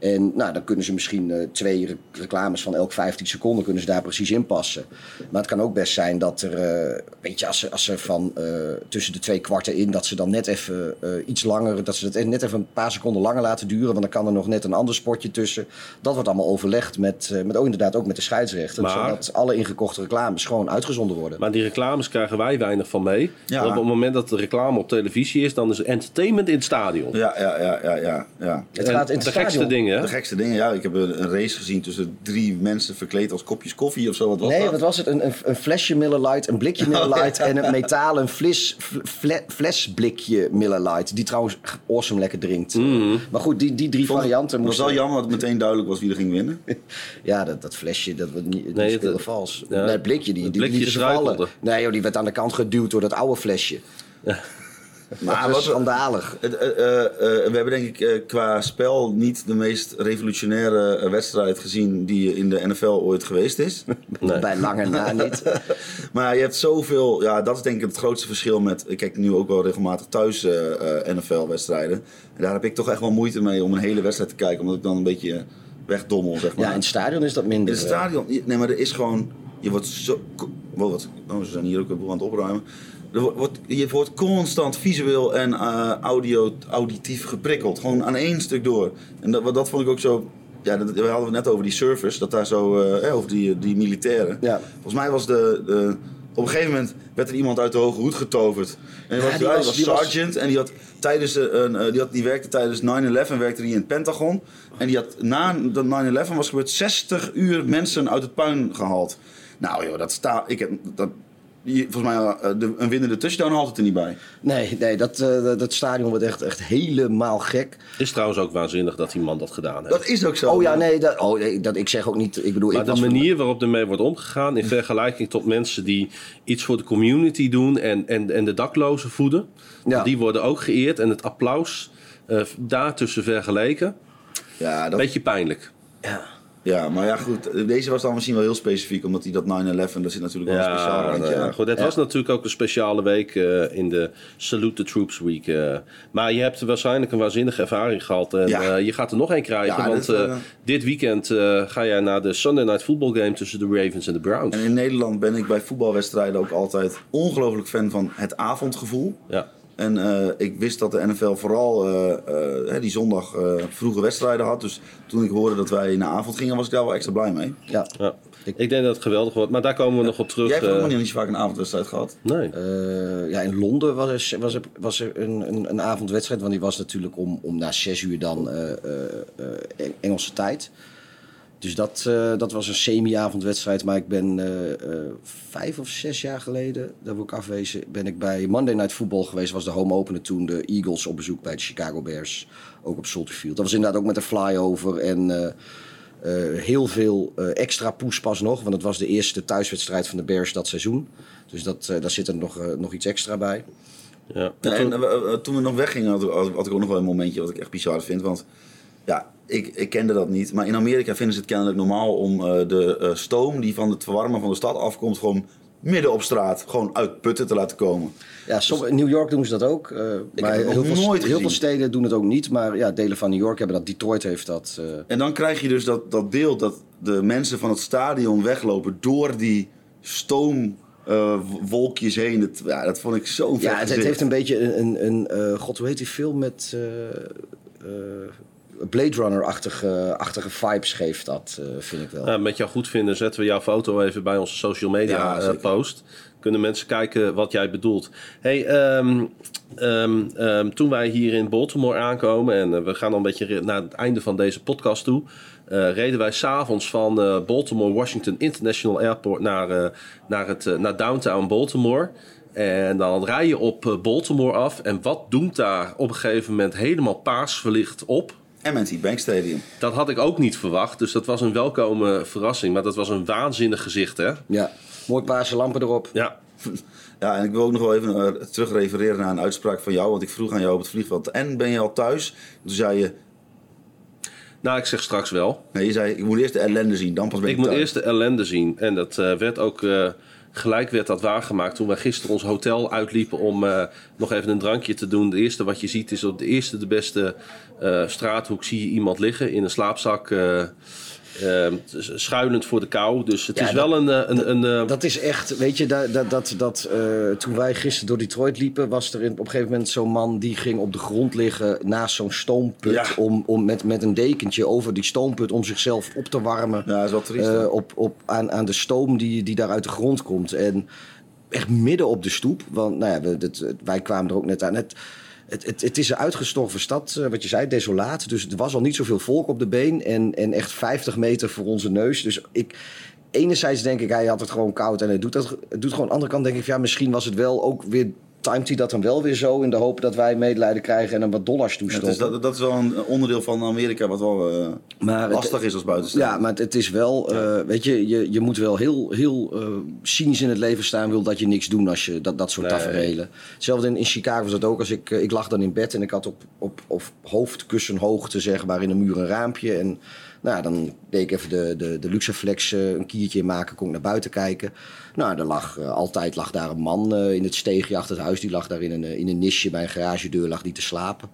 En nou, dan kunnen ze misschien eh, twee re- reclames van elk 15 seconden kunnen ze daar precies in passen. Maar het kan ook best zijn dat er, eh, weet je, als ze, als ze van eh, tussen de twee kwarten in, dat ze dan net even eh, iets langer, dat ze het net even een paar seconden langer laten duren. Want dan kan er nog net een ander sportje tussen. Dat wordt allemaal overlegd met, eh, met ook inderdaad ook met de scheidsrechter. Maar- Zodat alle ingekochte reclames gewoon uitgezonden worden. Maar die reclames krijgen wij weinig van mee. Ja. Op het moment dat de reclame op televisie is, dan is er entertainment in het stadion. Ja, ja, ja, ja, ja. ja. Het En gaat in het de gekste stadion- dingen? De gekste dingen, ja. Ik heb een een race gezien tussen drie mensen verkleed als kopjes koffie of zo. Wat was Nee, dat? wat was het? Een, een, een flesje Miller Lite, een blikje Miller Oh, ja. Lite en een metalen fles, fle- flesblikje Miller Lite. Die trouwens awesome lekker drinkt. Maar goed, die, die drie Vond- varianten Het was moesten... wel jammer dat het meteen duidelijk was wie er ging winnen. Ja, dat, dat flesje, dat wordt niet, die Nee, speelde het- vals. ja. Nee, het blikje, die, Het die, blikje ze vallen. Nee joh, die werd aan de kant geduwd door dat oude flesje. Maar dat wat is schandalig. Het, eh, eh, eh, we hebben denk ik eh, qua spel niet de meest revolutionaire wedstrijd gezien die in de NFL ooit geweest is. Bij lange na niet. Maar je hebt zoveel, ja, dat is denk ik het grootste verschil met. Ik kijk nu ook wel regelmatig thuis eh, eh, NFL-wedstrijden. En daar heb ik toch echt wel moeite mee om een hele wedstrijd te kijken, omdat ik dan een beetje wegdommel, zeg maar. Ja, in het stadion is dat minder. In het stadion, nee, maar er is gewoon. Je wordt zo. Wow, wat, oh, ze zijn hier ook een boel aan het opruimen. Wordt- je wordt constant visueel en eh, audio, auditief geprikkeld. Gewoon aan één stuk door. En dat, dat vond ik ook zo. Ja, dat, we hadden het net over die service, dat daar zo. eh, eh, over die, die militairen. Ja. Volgens mij was de, de. Op een gegeven moment werd er iemand uit de hoge hoed getoverd. En die was, die ja, die was- was die was- sergeant en die, had tijdens de- een, die, had, die werkte tijdens 9-11 werkte die in het Pentagon. En die had na dat 9-11 was gebeurd 60 uur mensen uit het puin gehaald. Nou joh, dat staat. Ik heb dat. Die- Volgens mij eh, de, een winnende touchdown haalt het er niet bij. Nee, nee dat, eh, dat, dat stadion wordt echt, echt helemaal gek. Is trouwens ook waanzinnig dat die man dat gedaan heeft. Dat is ook zo. Oh ja, nee, dat, oh, nee dat, ik zeg ook niet... Ik bedoel, Maar ik de van- manier waarop ermee wordt omgegaan in vergelijking tot mensen die iets voor de community doen en, en, en de daklozen voeden. Ja. Die worden ook geëerd en het applaus eh daartussen vergeleken. Ja, dat, Beetje pijnlijk. Ja. Ja, maar ja goed. Deze was dan misschien wel heel specifiek, omdat hij dat 9-11, daar zit natuurlijk wel een speciaal randje ja, goed, het Ja. was natuurlijk ook een speciale week eh, in de Salute the Troops Week. eh. maar je hebt waarschijnlijk een waanzinnige ervaring gehad. En Ja. eh, je gaat er nog één krijgen. Want dit, dit weekend ga jij naar de Sunday Night Football Game tussen de Ravens en de Browns. En in Nederland ben ik bij voetbalwedstrijden ook altijd ongelooflijk fan van het avondgevoel. Ja. En eh, ik wist dat de NFL vooral eh, eh, hè, die zondag eh, vroege wedstrijden had. Dus toen ik hoorde dat wij naar avond gingen, was ik daar wel extra blij mee. Ja. Ja. Ik denk dat het geweldig wordt, maar daar komen we nog op terug. Jij hebt ook nog niet zo vaak een avondwedstrijd gehad. nee. Eh, ja, in Londen was er, was er, was er een, een, een avondwedstrijd. Want die was natuurlijk om, om na zes uur dan eh, eh, eh, Eng- Engelse tijd. Dus dat, eh, dat was een semi-avondwedstrijd. Maar ik ben eh, eh, vijf of zes jaar geleden, daar wil ik afwezen, ben ik bij Monday Night Football geweest. was de home opener toen. De Eagles op bezoek bij de Chicago Bears. Ook op Soldier Field. Dat was inderdaad ook met een flyover. En eh, Eh, heel veel eh, extra poespas nog, want het was de eerste thuiswedstrijd van de Bears dat seizoen. Dus dat, eh, daar zit er nog, nog iets extra bij. Ja. Ja, en toen we nog weggingen had, ik- had, had ik ook nog wel een momentje wat ik echt bizar vind. Want ja, ik, ik kende dat niet. Maar in Amerika vinden ze het kennelijk normaal om eh, de eh, stoom die van het verwarmen van de stad afkomt... gewoon midden op straat, gewoon uit putten te laten komen. Ja, som- in New York doen ze dat ook. eh, maar heb het heel, veel, nooit heel veel steden doen het ook niet. Maar ja, delen van New York hebben dat. Detroit heeft dat. En dan krijg je dus dat, dat beeld dat de mensen van het stadion weglopen door die stoomwolkjes heen. Dat, ja, dat vond ik zo ja, het, heeft een beetje een... een, een God, hoe heet die film met... Blade Runner-achtige achtige vibes geeft dat, eh, vind ik wel. Nou, met jouw goedvinden zetten we jouw foto even bij onze social media Ja, eh, post. Kunnen mensen kijken wat jij bedoelt. Hey, ehm, ehm, ehm, toen wij hier in Baltimore aankomen... en eh, we gaan al een beetje naar het einde van deze podcast toe... eh, reden wij s'avonds van Baltimore Washington International Airport... naar, naar, het, naar downtown Baltimore... En dan rij je op Baltimore af. En wat doemt daar op een gegeven moment helemaal paars verlicht M&T Bank Stadium. Dat had ik ook niet verwacht. Dus dat was een welkome verrassing. Maar dat was een waanzinnig gezicht, hè? Ja, mooi paarse lampen erop. Ja. Ja, en ik wil ook nog wel even uh, terugrefereren naar een uitspraak van jou. Want ik vroeg aan jou op het vliegveld, en ben je al thuis? Toen zei je, Nou, ik zeg straks wel. nee, je zei, ik moet eerst de ellende zien, dan pas ben ik, Ik moet thuis. eerst de ellende zien. En dat eh, werd ook eh, gelijk werd dat waargemaakt toen wij gisteren ons hotel uitliepen om eh, nog even een drankje te doen. Het eerste wat je ziet is op de eerste de beste eh, straathoek zie je iemand liggen in een slaapzak. Eh, eh, schuilend voor de kou. Dus het Ja, is dat- wel een. eh, een, een eh, Dat is echt, weet je, dat, dat, dat, dat, eh, toen wij gisteren door Detroit liepen, was er in, op een gegeven moment zo'n man die ging op de grond liggen naast zo'n stoomput. Ja. Om, om met, met een dekentje over die stoomput om zichzelf op te warmen. Ja, dat is wel triest. op, op, aan, aan de stoom die, die daar uit de grond komt. En echt midden op de stoep. Want nou ja, we, dat, wij kwamen er ook net aan. Het, het, het, het is een uitgestorven stad, eh, wat je zei, desolaat. Dus er was al niet zoveel volk op de been. En, en echt 50 meter voor onze neus. Dus ik, enerzijds denk ik, hij had het gewoon koud en hij doet dat. Het doet gewoon. Aan de andere kant denk ik, ja, misschien was het wel ook weer. Timed hij dat dan wel weer zo in de hoop dat wij medelijden krijgen en hem wat dollars Ja, toestoppen. is, dat, dat is wel een onderdeel van Amerika wat wel eh, Maar het- lastig is als buitenstaander. Ja, maar het, het is wel, eh, weet je, je, je moet wel heel, heel eh, cynisch in het leven staan, wil dat je niks doen als je dat, dat soort Nee. tafereelen. Hetzelfde in, in Chicago was dat ook. Als ik, ik lag dan in bed en ik had op, op, op hoofdkussenhoogte, zeg maar, in de muur een raampje. En nou, dan deed ik even de, de, de Luxaflex eh, een kiertje maken, kon ik naar buiten kijken. Nou, er lag, eh, altijd lag daar een man eh, in het steegje achter het huis. Die lag daar in een, in een nisje bij een garagedeur, lag die te slapen.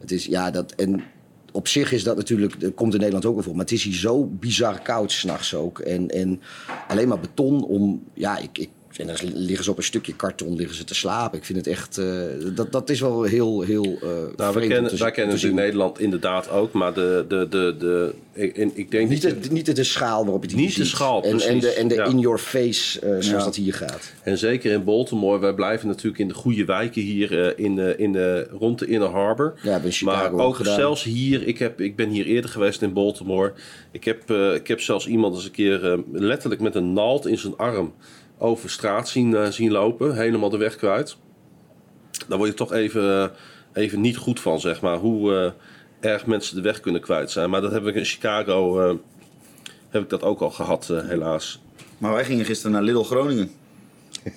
Het is, ja, dat, en op zich is dat natuurlijk, dat komt in Nederland ook wel voor. Maar het is hier zo bizar koud s'nachts ook. En, en alleen maar beton om, ja, ik, ik, en dan liggen ze op een stukje karton liggen ze te slapen. Ik vind het echt, eh, dat, dat is wel heel, heel eh Nou, vreemd we kennen, te- wij kennen het in. Nederland inderdaad ook, maar de, de, de, de, ik, ik denk Niet de, niet de, schaal waarop je het Niet hier de ziet. schaal, en, en de, en de Ja. in your face, eh, zoals Ja. dat hier gaat. En zeker in Baltimore, wij blijven natuurlijk in de goede wijken hier in, in, de rond de Inner Harbor. Ja, in Chicago maar ook gedaan. zelfs hier, ik, heb, ik ben hier eerder geweest in Baltimore. Ik heb, ik heb zelfs iemand eens een keer letterlijk met een naald in zijn arm over straat zien, eh, zien lopen. Helemaal de weg kwijt. Daar word je toch even, eh, even niet goed van, zeg maar. Hoe eh, erg mensen de weg kunnen kwijt zijn. Maar dat heb ik in Chicago eh, heb ik dat ook al gehad, eh, helaas. Maar wij gingen gisteren naar Lidl Groningen.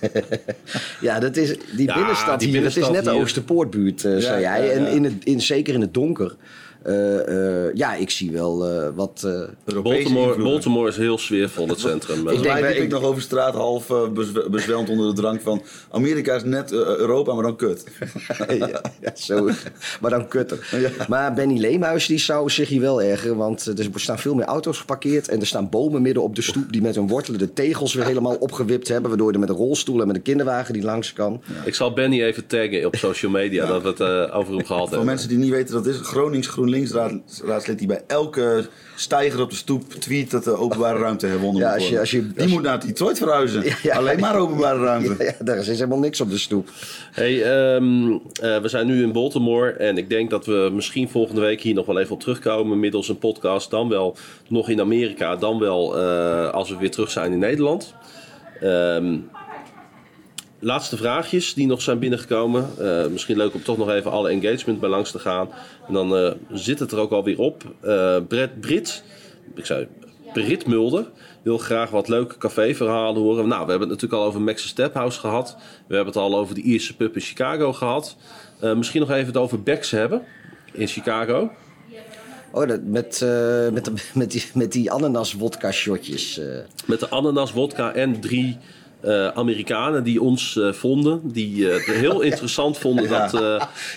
Ja, dat is, die Ja, binnenstad die hier, het is net de. Oosterpoortbuurt, eh, zei ja, jij. En in het, in, zeker in het donker. Eh, eh, ja, ik zie wel eh, wat... eh, Baltimore. Baltimore is heel sfeervol, het centrum. Ik denk ik ik- nog over straat half bezw- bezwelmd onder de drank van... Amerika is net Europa, maar dan kut. ja, ja, zo. Maar dan kutter. Maar Benny Leemhuis die zou zich hier wel ergeren. Want er staan veel meer auto's geparkeerd. En er staan bomen midden op de stoep die met hun wortelen de tegels weer helemaal opgewipt hebben. Waardoor je er met een rolstoel en met een kinderwagen die langs kan. Ik zal Benny even taggen op social media dat we het eh, over hem gehad Voor hebben. mensen die niet weten wat het is, Gronings GroenLinks raad, raadslid die bij elke stijger op de stoep tweet dat de openbare ruimte herwonnen Ja, moet als je- worden. als je- die als je- moet naar Detroit verhuizen. Ja. Alleen maar openbare ruimte. Ja, daar is helemaal niks op de stoep. Hey, ehm, eh, we zijn nu in Baltimore en ik denk dat we misschien volgende week hier nog wel even op terugkomen middels een podcast. Dan wel nog in Amerika, dan wel eh, als we weer terug zijn in Nederland. Ehm, laatste vraagjes die nog zijn binnengekomen. Eh, misschien leuk om toch nog even alle engagement bij langs te gaan. En dan eh, zit het er ook alweer op. Eh Brett Brit ik zei, Brit Mulder wil graag wat leuke caféverhalen horen. Nou, we hebben het natuurlijk al over Max's Step House gehad. We hebben het al over de Ierse pub in Chicago gehad. Eh, misschien nog even het over Becks hebben in Chicago. Oh, dat, met, met, de- met die, met die ananas wodka shotjes. eh. Met de ananas, wodka en drie eh, Amerikanen die ons eh, vonden. Die eh, het heel interessant vonden dat eh,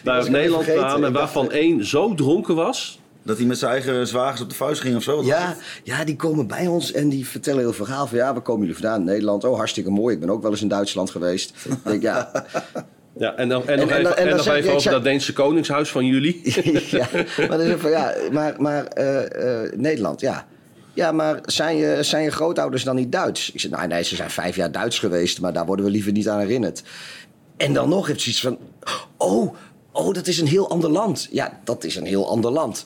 wij uit Nederland kwamen. En dacht, waarvan één zo dronken was. Dat hij met zijn eigen zwagers op de vuist ging of zo. Ja, ja, die komen bij ons en die vertellen heel verhaal van... ja, waar komen jullie vandaan? Nederland. Oh, hartstikke mooi. Ik ben ook wel eens in Duitsland geweest. Ik denk, ja, Ja, en, dan, en, nog en even, dan- en en nog even over zei- dat Deense koningshuis van jullie. ja, maar dan van ja, maar, maar eh, eh, Nederland, ja. Ja, maar zijn je, zijn je grootouders dan niet Duits? Ik zeg, nou nee, ze zijn vijf jaar Duits geweest, maar daar worden we liever niet aan herinnerd. En dan nog heeft ze iets van, oh, oh, dat is een heel ander land. Ja, dat is een heel ander land.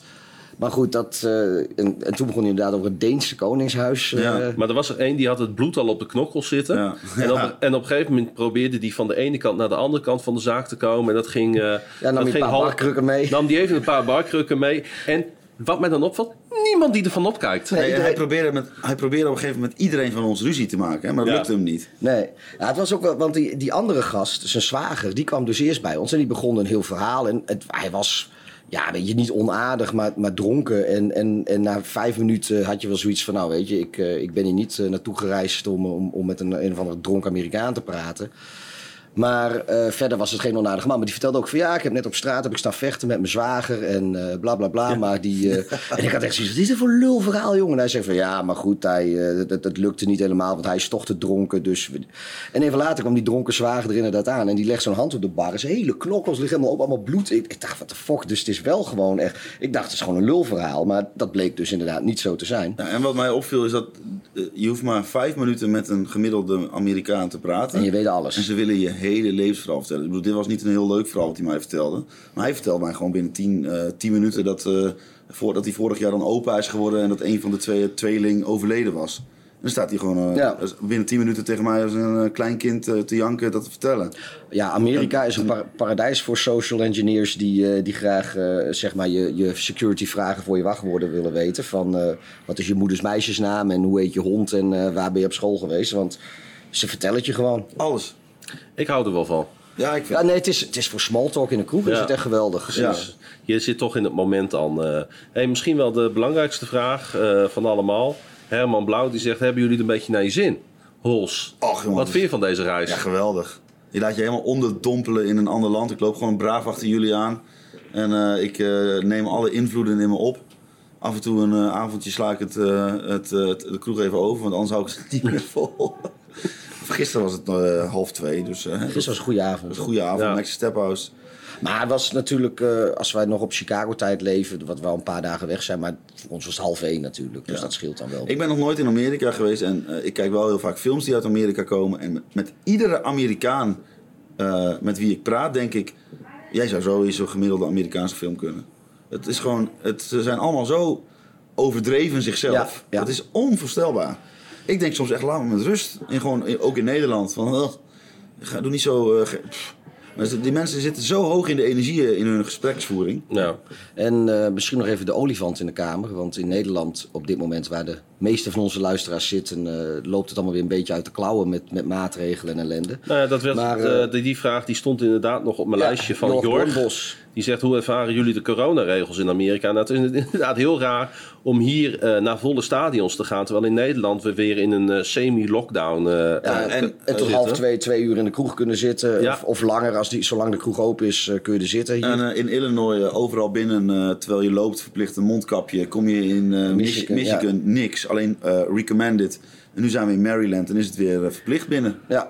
Maar goed, dat, eh, en, en toen begon hij inderdaad over het Deense koningshuis. eh, Ja. Maar er was er één die had het bloed al op de knokkels zitten. Ja. En, op, Ja. en op een gegeven moment probeerde die van de ene kant naar de andere kant van de zaak te komen. En dat ging. eh Ja, nam dat hij een ging paar half- barkrukken mee. Nam die even een paar barkrukken mee. En wat mij dan opvalt, niemand die ervan opkijkt. Nee. Iedereen- hij, probeerde met, hij probeerde op een gegeven moment met iedereen van ons ruzie te maken. Hè, maar dat Ja. lukte hem niet. Nee, ja, het was ook wel, want die, die andere gast, zijn zwager, die kwam dus eerst bij ons en die begon een heel verhaal. En het, hij was, ja, weet je, niet onaardig, maar, maar dronken. En, en, en na vijf minuten had je wel zoiets van, nou weet je, ik, eh, ik ben hier niet eh, naartoe gereisd om, om, om met een, een of andere dronken Amerikaan te praten. Maar eh, verder was het geen onaardige man. Maar die vertelde ook van ja, ik heb net op straat heb ik staan vechten met mijn zwager en eh, bla bla bla. Maar die. eh, en ik had echt zoiets dit is voor lul verhaal, jongen. En hij zei van ja, maar goed, hij, dat, dat lukte niet helemaal, want hij is toch te dronken. Dus. En even later kwam die dronken zwager er inderdaad aan. En die legt zo'n hand op de bar. En zijn hele knokkels liggen helemaal op, allemaal bloed. Ik, ik dacht, wat de fuck. Dus het is wel gewoon echt. Ik dacht, het is gewoon een lulverhaal. Maar dat bleek dus inderdaad niet zo te zijn. Ja, en wat mij opviel is dat je hoeft maar vijf minuten met een gemiddelde Amerikaan te praten. En je weet alles. En ze willen je hele levensverhaal vertellen. Ik bedoel, dit was niet een heel leuk verhaal wat hij mij vertelde. Maar hij vertelde mij gewoon binnen tien, eh, tien minuten dat, eh, voordat hij vorig jaar dan opa is geworden en dat een van de twee tweeling overleden was. En dan staat hij gewoon eh, Ja. binnen tien minuten tegen mij als een eh, klein kind eh, te janken dat te vertellen. Ja, Amerika is een par- paradijs voor social engineers die, eh, die graag eh, zeg maar je, je security vragen voor je wachtwoorden willen weten. Van eh, wat is je moeders meisjesnaam en hoe heet je hond en eh, waar ben je op school geweest? Want ze vertellen het je gewoon. Alles. Ik hou er wel van. Ja, ik vind Ja, nee, het is, het is voor small talk in de kroeg is het echt geweldig. Ja. Dus je zit toch in het moment dan. eh hey, misschien wel de belangrijkste vraag eh, van allemaal. Herman Blauw die zegt: Hebben jullie het een beetje naar je zin? Hols. Och, jongen, Wat vind je van deze reis? Ja, geweldig. Je laat je helemaal onderdompelen in een ander land. Ik loop gewoon braaf achter jullie aan. En eh, ik eh, neem alle invloeden in me op. Af en toe een avondje sla ik het, eh, het, eh, het- de kroeg even over, want anders hou ik het niet meer vol. Gisteren was het eh, half twee, dus dat Dit was een goede avond. was een goede avond. Ja. Max Stephouse. Maar het was natuurlijk, eh, als wij nog op Chicago-tijd leven, wat we al een paar dagen weg zijn, maar voor ons was het half één natuurlijk. Dus Ja. dat scheelt dan wel. Ik ben nog nooit in Amerika geweest en eh, ik kijk wel heel vaak films die uit Amerika komen. En met, met iedere Amerikaan eh, met wie ik praat, denk ik, jij zou sowieso een gemiddelde Amerikaanse film kunnen. Het is gewoon, het, ze zijn allemaal zo overdreven zichzelf. Ja, ja. Het is onvoorstelbaar. Ik denk soms echt, laat me met rust. En gewoon, ook in Nederland. Van, ga, doe niet zo... Maar die mensen zitten zo hoog in de energie in hun gespreksvoering. Ja. En eh, misschien nog even de olifant in de kamer. Want in Nederland, op dit moment waar de meeste van onze luisteraars zitten, eh, loopt het allemaal weer een beetje uit de klauwen met, met maatregelen en ellende. Nou ja, dat werd, Maar, eh, eh, die, die vraag die stond inderdaad nog op mijn Ja, lijstje van Jorg. Die zegt, hoe ervaren jullie de coronaregels in Amerika? Nou, het is inderdaad heel raar om hier eh, naar volle stadions te gaan... terwijl in Nederland we weer in een eh, semi-lockdown Ja, eh, en, en tot half twee, twee uur in de kroeg kunnen zitten. Ja. Of, of langer, als die, zolang de kroeg open is, kun je er zitten. Hier. En in Illinois, overal binnen, eh, terwijl je loopt, verplicht een mondkapje. Kom je in eh, Michigan, Michigan, Michigan Alleen eh, recommended. En nu zijn we in Maryland en is het weer eh, verplicht binnen. ja.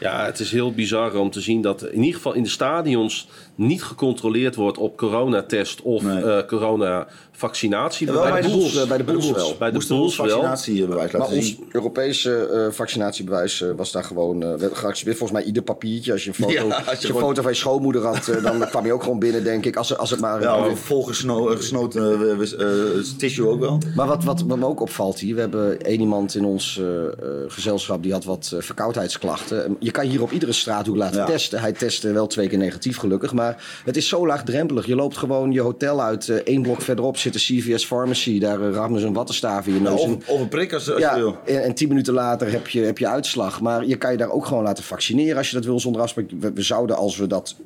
Ja, het is heel bizar om te zien dat in ieder geval in de stadions niet gecontroleerd wordt op coronatest of Nee. eh coronavaccinatie. Ja, bij de eh, bij de Bulls wel. Bij de Moesten ons wel. vaccinatiebewijs Maar laten ons zien. Europese eh, vaccinatiebewijs eh, was daar gewoon uh, geaccepteerd. Volgens mij ieder papiertje. Als je een foto, Ja, als je als je een gewoon- foto van je schoonmoeder had, eh, dan kwam je ook gewoon binnen, denk ik. Als, als het maar... Ja, maar volgesnoten eh, eh, tissue ook wel. Maar wat, wat, wat me ook opvalt hier, we hebben één iemand in ons eh, eh, gezelschap die had wat eh, verkoudheidsklachten. Je kan hier op iedere straathoek laten Ja. testen. Hij testte wel twee keer negatief gelukkig, maar Maar het is zo laagdrempelig. Je loopt gewoon je hotel uit. eh, één blok verderop zit de CVS Pharmacy. Daar uh, rammen ze een wattenstaaf in je neus. Of, of een prik als, als je wil. en, en tien minuten later heb je, heb je uitslag. Maar je kan je daar ook gewoon laten vaccineren als je dat wil zonder afspraak. We, we zouden, als we dat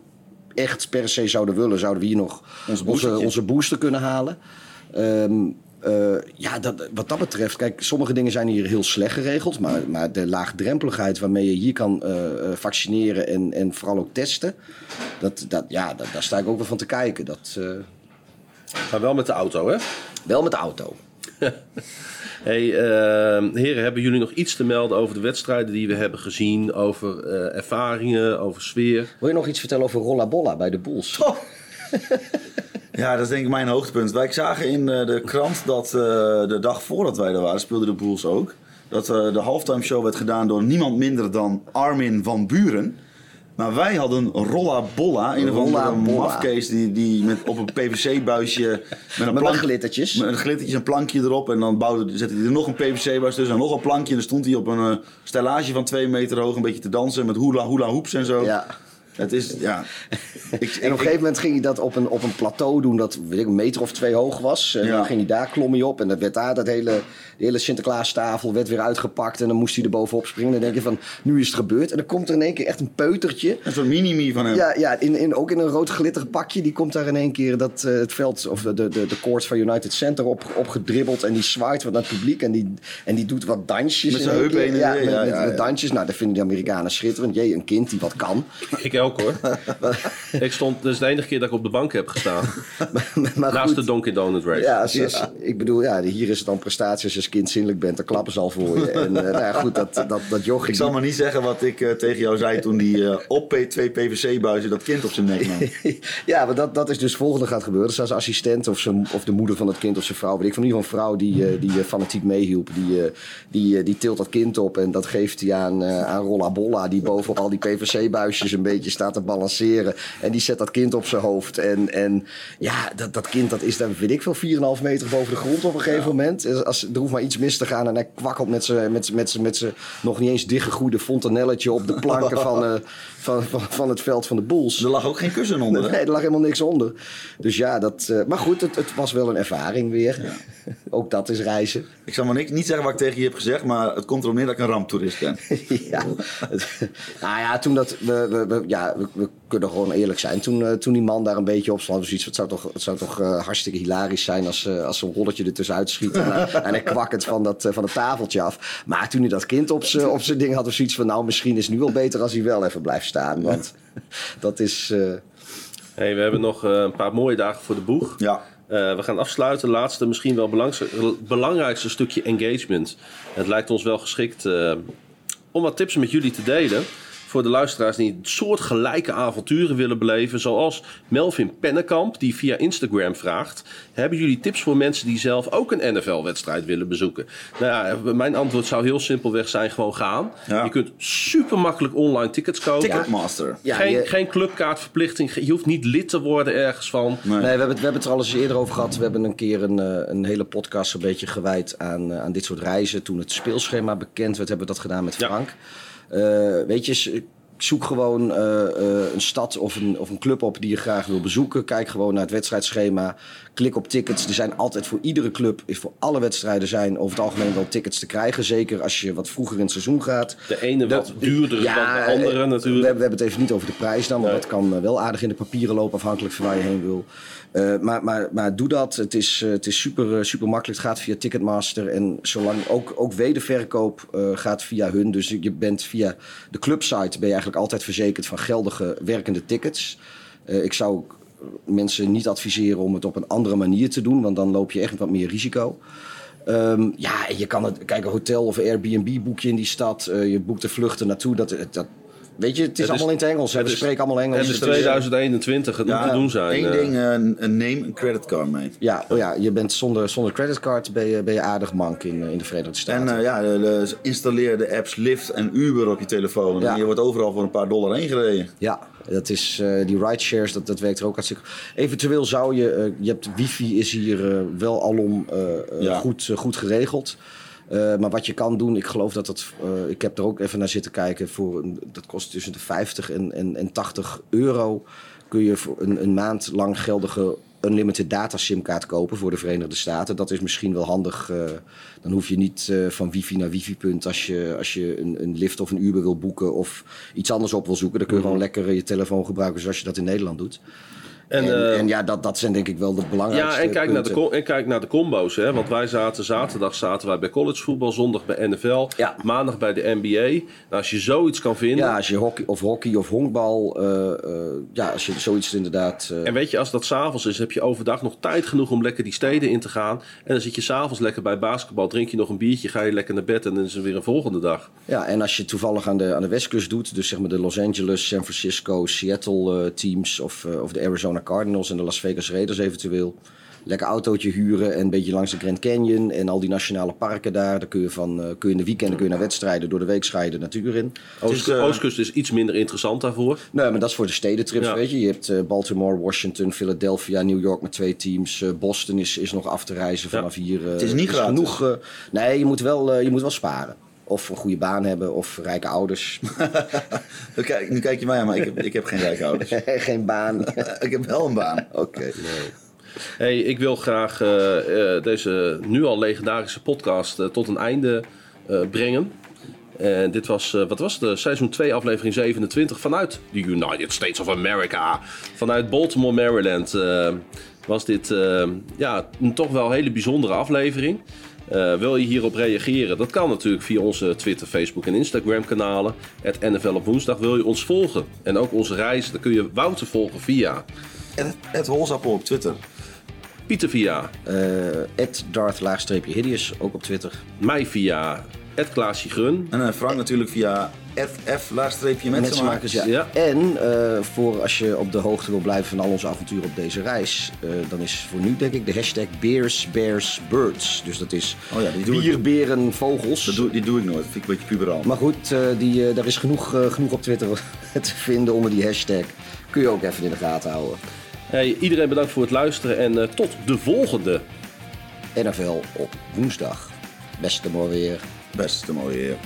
echt per se zouden willen, zouden we hier nog Onze onze, booster kunnen halen. Ehm, eh, ja, dat, wat dat betreft, kijk, sommige dingen zijn hier heel slecht geregeld. Maar, maar de laagdrempeligheid waarmee je hier kan vaccineren en, en vooral ook testen. Dat, dat, ja, dat, daar sta ik ook wel van te kijken. Dat, eh, Maar wel met de auto, hè? wel met de auto. Hey, eh, heren, hebben jullie nog iets te melden over de wedstrijden die we hebben gezien? Over eh, ervaringen, over sfeer? Wil je nog iets vertellen over Rolla Bolla bij de Bulls? Ja, dat is denk ik mijn hoogtepunt. Wij zagen in eh, de krant dat eh, de dag voordat wij er waren, speelden de Bulls ook. Dat eh, de halftime show werd gedaan door niemand minder dan Armin van Buren. Maar wij hadden Rolla Bolla, een of andere Bolla. mafkees die, die met, op een PVC-buisje met een Met plank, glittertjes. met een glittertje, een plankje erop. En dan bouwde, zette hij er nog een PVC-buis tussen en nog een plankje. En dan stond hij op een eh, stellage van twee meter hoog een beetje te dansen met hula hula hoops en zo. Ja. Het is, ja... Ik, En op een gegeven moment ging hij dat op een, op een plateau doen dat weet ik, een meter of twee hoog was. En Ja. dan ging hij daar klom hij op en dan werd daar dat hele, de hele Sinterklaastafel werd weer uitgepakt. En dan moest hij er bovenop springen. Dan denk je van, nu is het gebeurd. En dan komt er in één keer echt een peutertje. Een soort mini-me van hem. Ja, ja in, in, ook in een rood glitterd pakje. Die komt daar in één keer dat, eh, het veld, of de, de, de, de court van United Center op, opgedribbeld. En die zwaait wat naar het publiek. En die, en die doet wat dansjes. Met zijn heupen en Ja, met, ja, met, ja, met ja. dansjes. Nou, dat vinden die Amerikanen schitterend. Jee, een kind die wat kan. Ik ook hoor. ik stond, dat is de enige keer dat ik op de bank heb gestaan. maar Naast goed. de Donut race. Ja, als, als- ik bedoel, ja, hier is het dan prestatie. Als je als kind zinnelijk bent, dan klappen ze al voor je. En eh, nou ja, goed, dat, dat, dat jochie... Ik zal maar niet zeggen wat ik eh, tegen jou zei toen die eh, op P2 PVC-buizen dat kind op zijn nek nam. ja, maar dat, dat is dus het volgende gaat gebeuren. Dus als assistent of, zijn, of de moeder van het kind of zijn vrouw... weet ik van in ieder geval een vrouw die, die fanatiek meehielp... Die, die, die tilt dat kind op en dat geeft hij aan, aan Rolla Bolla... die bovenop al die PVC-buisjes een beetje staat te balanceren. En die zet dat kind op zijn hoofd. En, en ja, dat, dat kind dat is dan, weet ik veel, 4,5 meter boven de grond op een gegeven moment. Dus Als, er hoeft maar iets mis te gaan en hij kwakkelt met zijn met met met z'n nog niet eens dichtgegroeide fontanelletje... op de planken van, eh, van, van, van het veld van de Bulls. Er lag ook geen kussen onder. Nee, er lag helemaal niks onder. Dus ja, dat, eh, maar goed, het, het was wel een ervaring weer. Ook dat is reizen. Ik zal maar niks, niet zeggen wat ik tegen je heb gezegd, maar het komt erop neer dat ik een ramptoerist ben. ja. Nou ja, toen dat. We, we, we- ja, we, we kunnen gewoon eerlijk zijn. Toen, eh, toen die man daar een beetje op stond, zoiets, het zou toch, het zou toch eh, hartstikke hilarisch zijn als, eh, als zo'n rolletje er tussenuit schiet. en, hij- en hij kwakkert van dat, van het tafeltje af. Maar toen hij dat kind op zijn op zijn ding had, was zoiets van: nou, misschien is het nu wel beter als hij wel even blijft staan. Want dat is. eh, Hey, we hebben nog eh, een paar mooie dagen voor de boeg. Ja. Eh, we gaan afsluiten. Laatste, misschien wel belangrijkste, belangrijkste stukje engagement. Het lijkt ons wel geschikt eh, om wat tips met jullie te delen. Voor de luisteraars die soortgelijke avonturen willen beleven. Zoals Melvin Pennekamp, die via Instagram vraagt. Hebben jullie tips voor mensen die zelf ook een NFL-wedstrijd willen bezoeken? Nou ja, mijn antwoord zou heel simpelweg zijn: gewoon gaan. Ja. Je kunt super makkelijk online tickets kopen. Ticketmaster. ja, geen, je- geen clubkaartverplichting. Je hoeft niet lid te worden ergens van. Nee. Nee, we hebben, het, we hebben het er al eens eerder over gehad. We hebben een keer een, eh, een hele podcast een beetje gewijd aan, eh, aan dit soort reizen. Toen het speelschema bekend werd, hebben we dat gedaan met. Frank. Weet je, zoek gewoon eh, eh, een stad of een, of een club op die je graag wil bezoeken. Kijk gewoon naar het wedstrijdschema. Klik op tickets. Er zijn altijd voor iedere club, is voor alle wedstrijden zijn over het algemeen wel tickets te krijgen. Zeker als je wat vroeger in het seizoen gaat. De ene wat duurder dan de andere eh, natuurlijk. We, we hebben het even niet over de prijs dan, maar Nee. dat kan eh, wel aardig in de papieren lopen, afhankelijk van waar je heen wil. Eh, maar, maar, maar doe dat. Het is, eh, het is super, eh, super makkelijk. Het gaat via Ticketmaster. En zolang ook, ook wederverkoop gaat via hun. Dus je bent via de clubsite ben je eigenlijk altijd verzekerd van geldige werkende tickets. Ik zou mensen niet adviseren om het op een andere manier te doen, want dan loop je echt wat meer risico. Ehm, ja, je kan het, kijk, een hotel of Airbnb boek je in die stad. je boekt de vluchten naartoe. Dat, dat, weet je, het is Het is- allemaal in het Engels. het We is- spreken allemaal Engels. Het is Het is- 2021, het moet te doen zijn. Eén eh. ding, eh, neem een creditcard mee. Ja, oh ja, je bent zonder, zonder creditcard ben je, ben je aardig mank in, eh, in de Verenigde Staten. En ja, de- de- installeer de apps Lyft en Uber op je telefoon. Ja. En je wordt overal voor een paar dollar heen gereden. Ja, dat is, eh, die rideshares, dat, dat werkt er ook hartstikke Eventueel zou je, je hebt wifi is hier wel alom Ja. goed, goed geregeld. Eh, maar wat je kan doen, ik geloof dat dat, eh, ik heb er ook even naar zitten kijken, voor, een- dat kost tussen de 50 en, en, en 80 euro. kun je voor een, een maand lang geldige unlimited data simkaart kopen voor de Verenigde Staten. Dat is misschien wel handig. eh, dan hoef je niet van wifi naar wifi-punt als je, als je een, een lift of een Uber wil boeken of iets anders op wil zoeken. Dan kun je gewoon lekker je telefoon gebruiken zoals je dat in Nederland doet. En, En, eh, en ja, dat, dat zijn denk ik wel de belangrijkste Ja, en kijk, naar de, en kijk naar de combo's. Hè? Want wij zaten zaterdag zaten wij bij collegevoetbal, zondag bij NFL, Ja. maandag bij de NBA. Nou, als je zoiets kan vinden. Ja, als je hockey of hockey of honkbal, eh, eh, ja, als je zoiets inderdaad... En weet je, als dat s'avonds is, heb je overdag nog tijd genoeg om lekker die steden in te gaan. En dan zit je s'avonds lekker bij basketbal, drink je nog een biertje, ga je lekker naar bed en dan is er weer een volgende dag. Ja, en als je toevallig aan de, aan de westkust doet, dus zeg maar de Los Angeles, San Francisco, Seattle teams of, of de Arizona Cardinals en de Las Vegas Raiders eventueel. Lekker autootje huren en een beetje langs de Grand Canyon en al die nationale parken daar. Dan kun je, van, eh, kun je in de weekenden kun je naar wedstrijden, door de week je de natuur in. Oost, eh, Oostkust is iets minder interessant daarvoor. Nee, maar dat is voor de stedentrips, Ja. weet je. Je hebt eh, Baltimore, Washington, Philadelphia, New York met twee teams. Boston is, is nog af te reizen vanaf hier. Het is niet. Genoeg, nee, je moet, wel, je moet wel sparen. Of een goede baan hebben, of rijke ouders. Nu kijk, nu kijk je mij aan, maar ik heb, ik heb geen rijke ouders. Geen baan. ik heb wel een baan. Oké. Hey, ik wil graag eh, eh, deze nu al legendarische podcast eh, tot een einde eh, brengen. En dit was, eh, wat was het, eh, seizoen 2, aflevering 27 vanuit de United States of America. Vanuit Baltimore, Maryland eh, was dit eh, ja, een toch wel hele bijzondere aflevering. Eh, wil je hierop reageren? Dat kan natuurlijk via onze Twitter, Facebook en Instagram kanalen. Het NFL op woensdag. Wil je ons volgen en ook onze reis? Dan kun je Wouter volgen via Het, het Holsappel op Twitter. Pieter via Eh Darth laagstreepje hideous, ook op Twitter. mij via Klaasje Grun. En eh, Frank natuurlijk via FF laagstreepje Metsenmakers, ja. Ja. En eh, voor als je op de hoogte wil blijven van al onze avonturen op deze reis, eh, dan is voor nu denk ik de hashtag Bears, Bears, Birds. Dus dat is Oh ja, die doe ik. vogels. Dat doe, die doe ik nooit. Dat vind ik een beetje puberaal. Maar goed, eh, die, daar is genoeg, genoeg op Twitter te vinden onder die hashtag. Kun je ook even in de gaten houden. Hey, iedereen bedankt voor het luisteren en eh, tot de volgende. NFL op woensdag. Beste mooi weer. best of all year.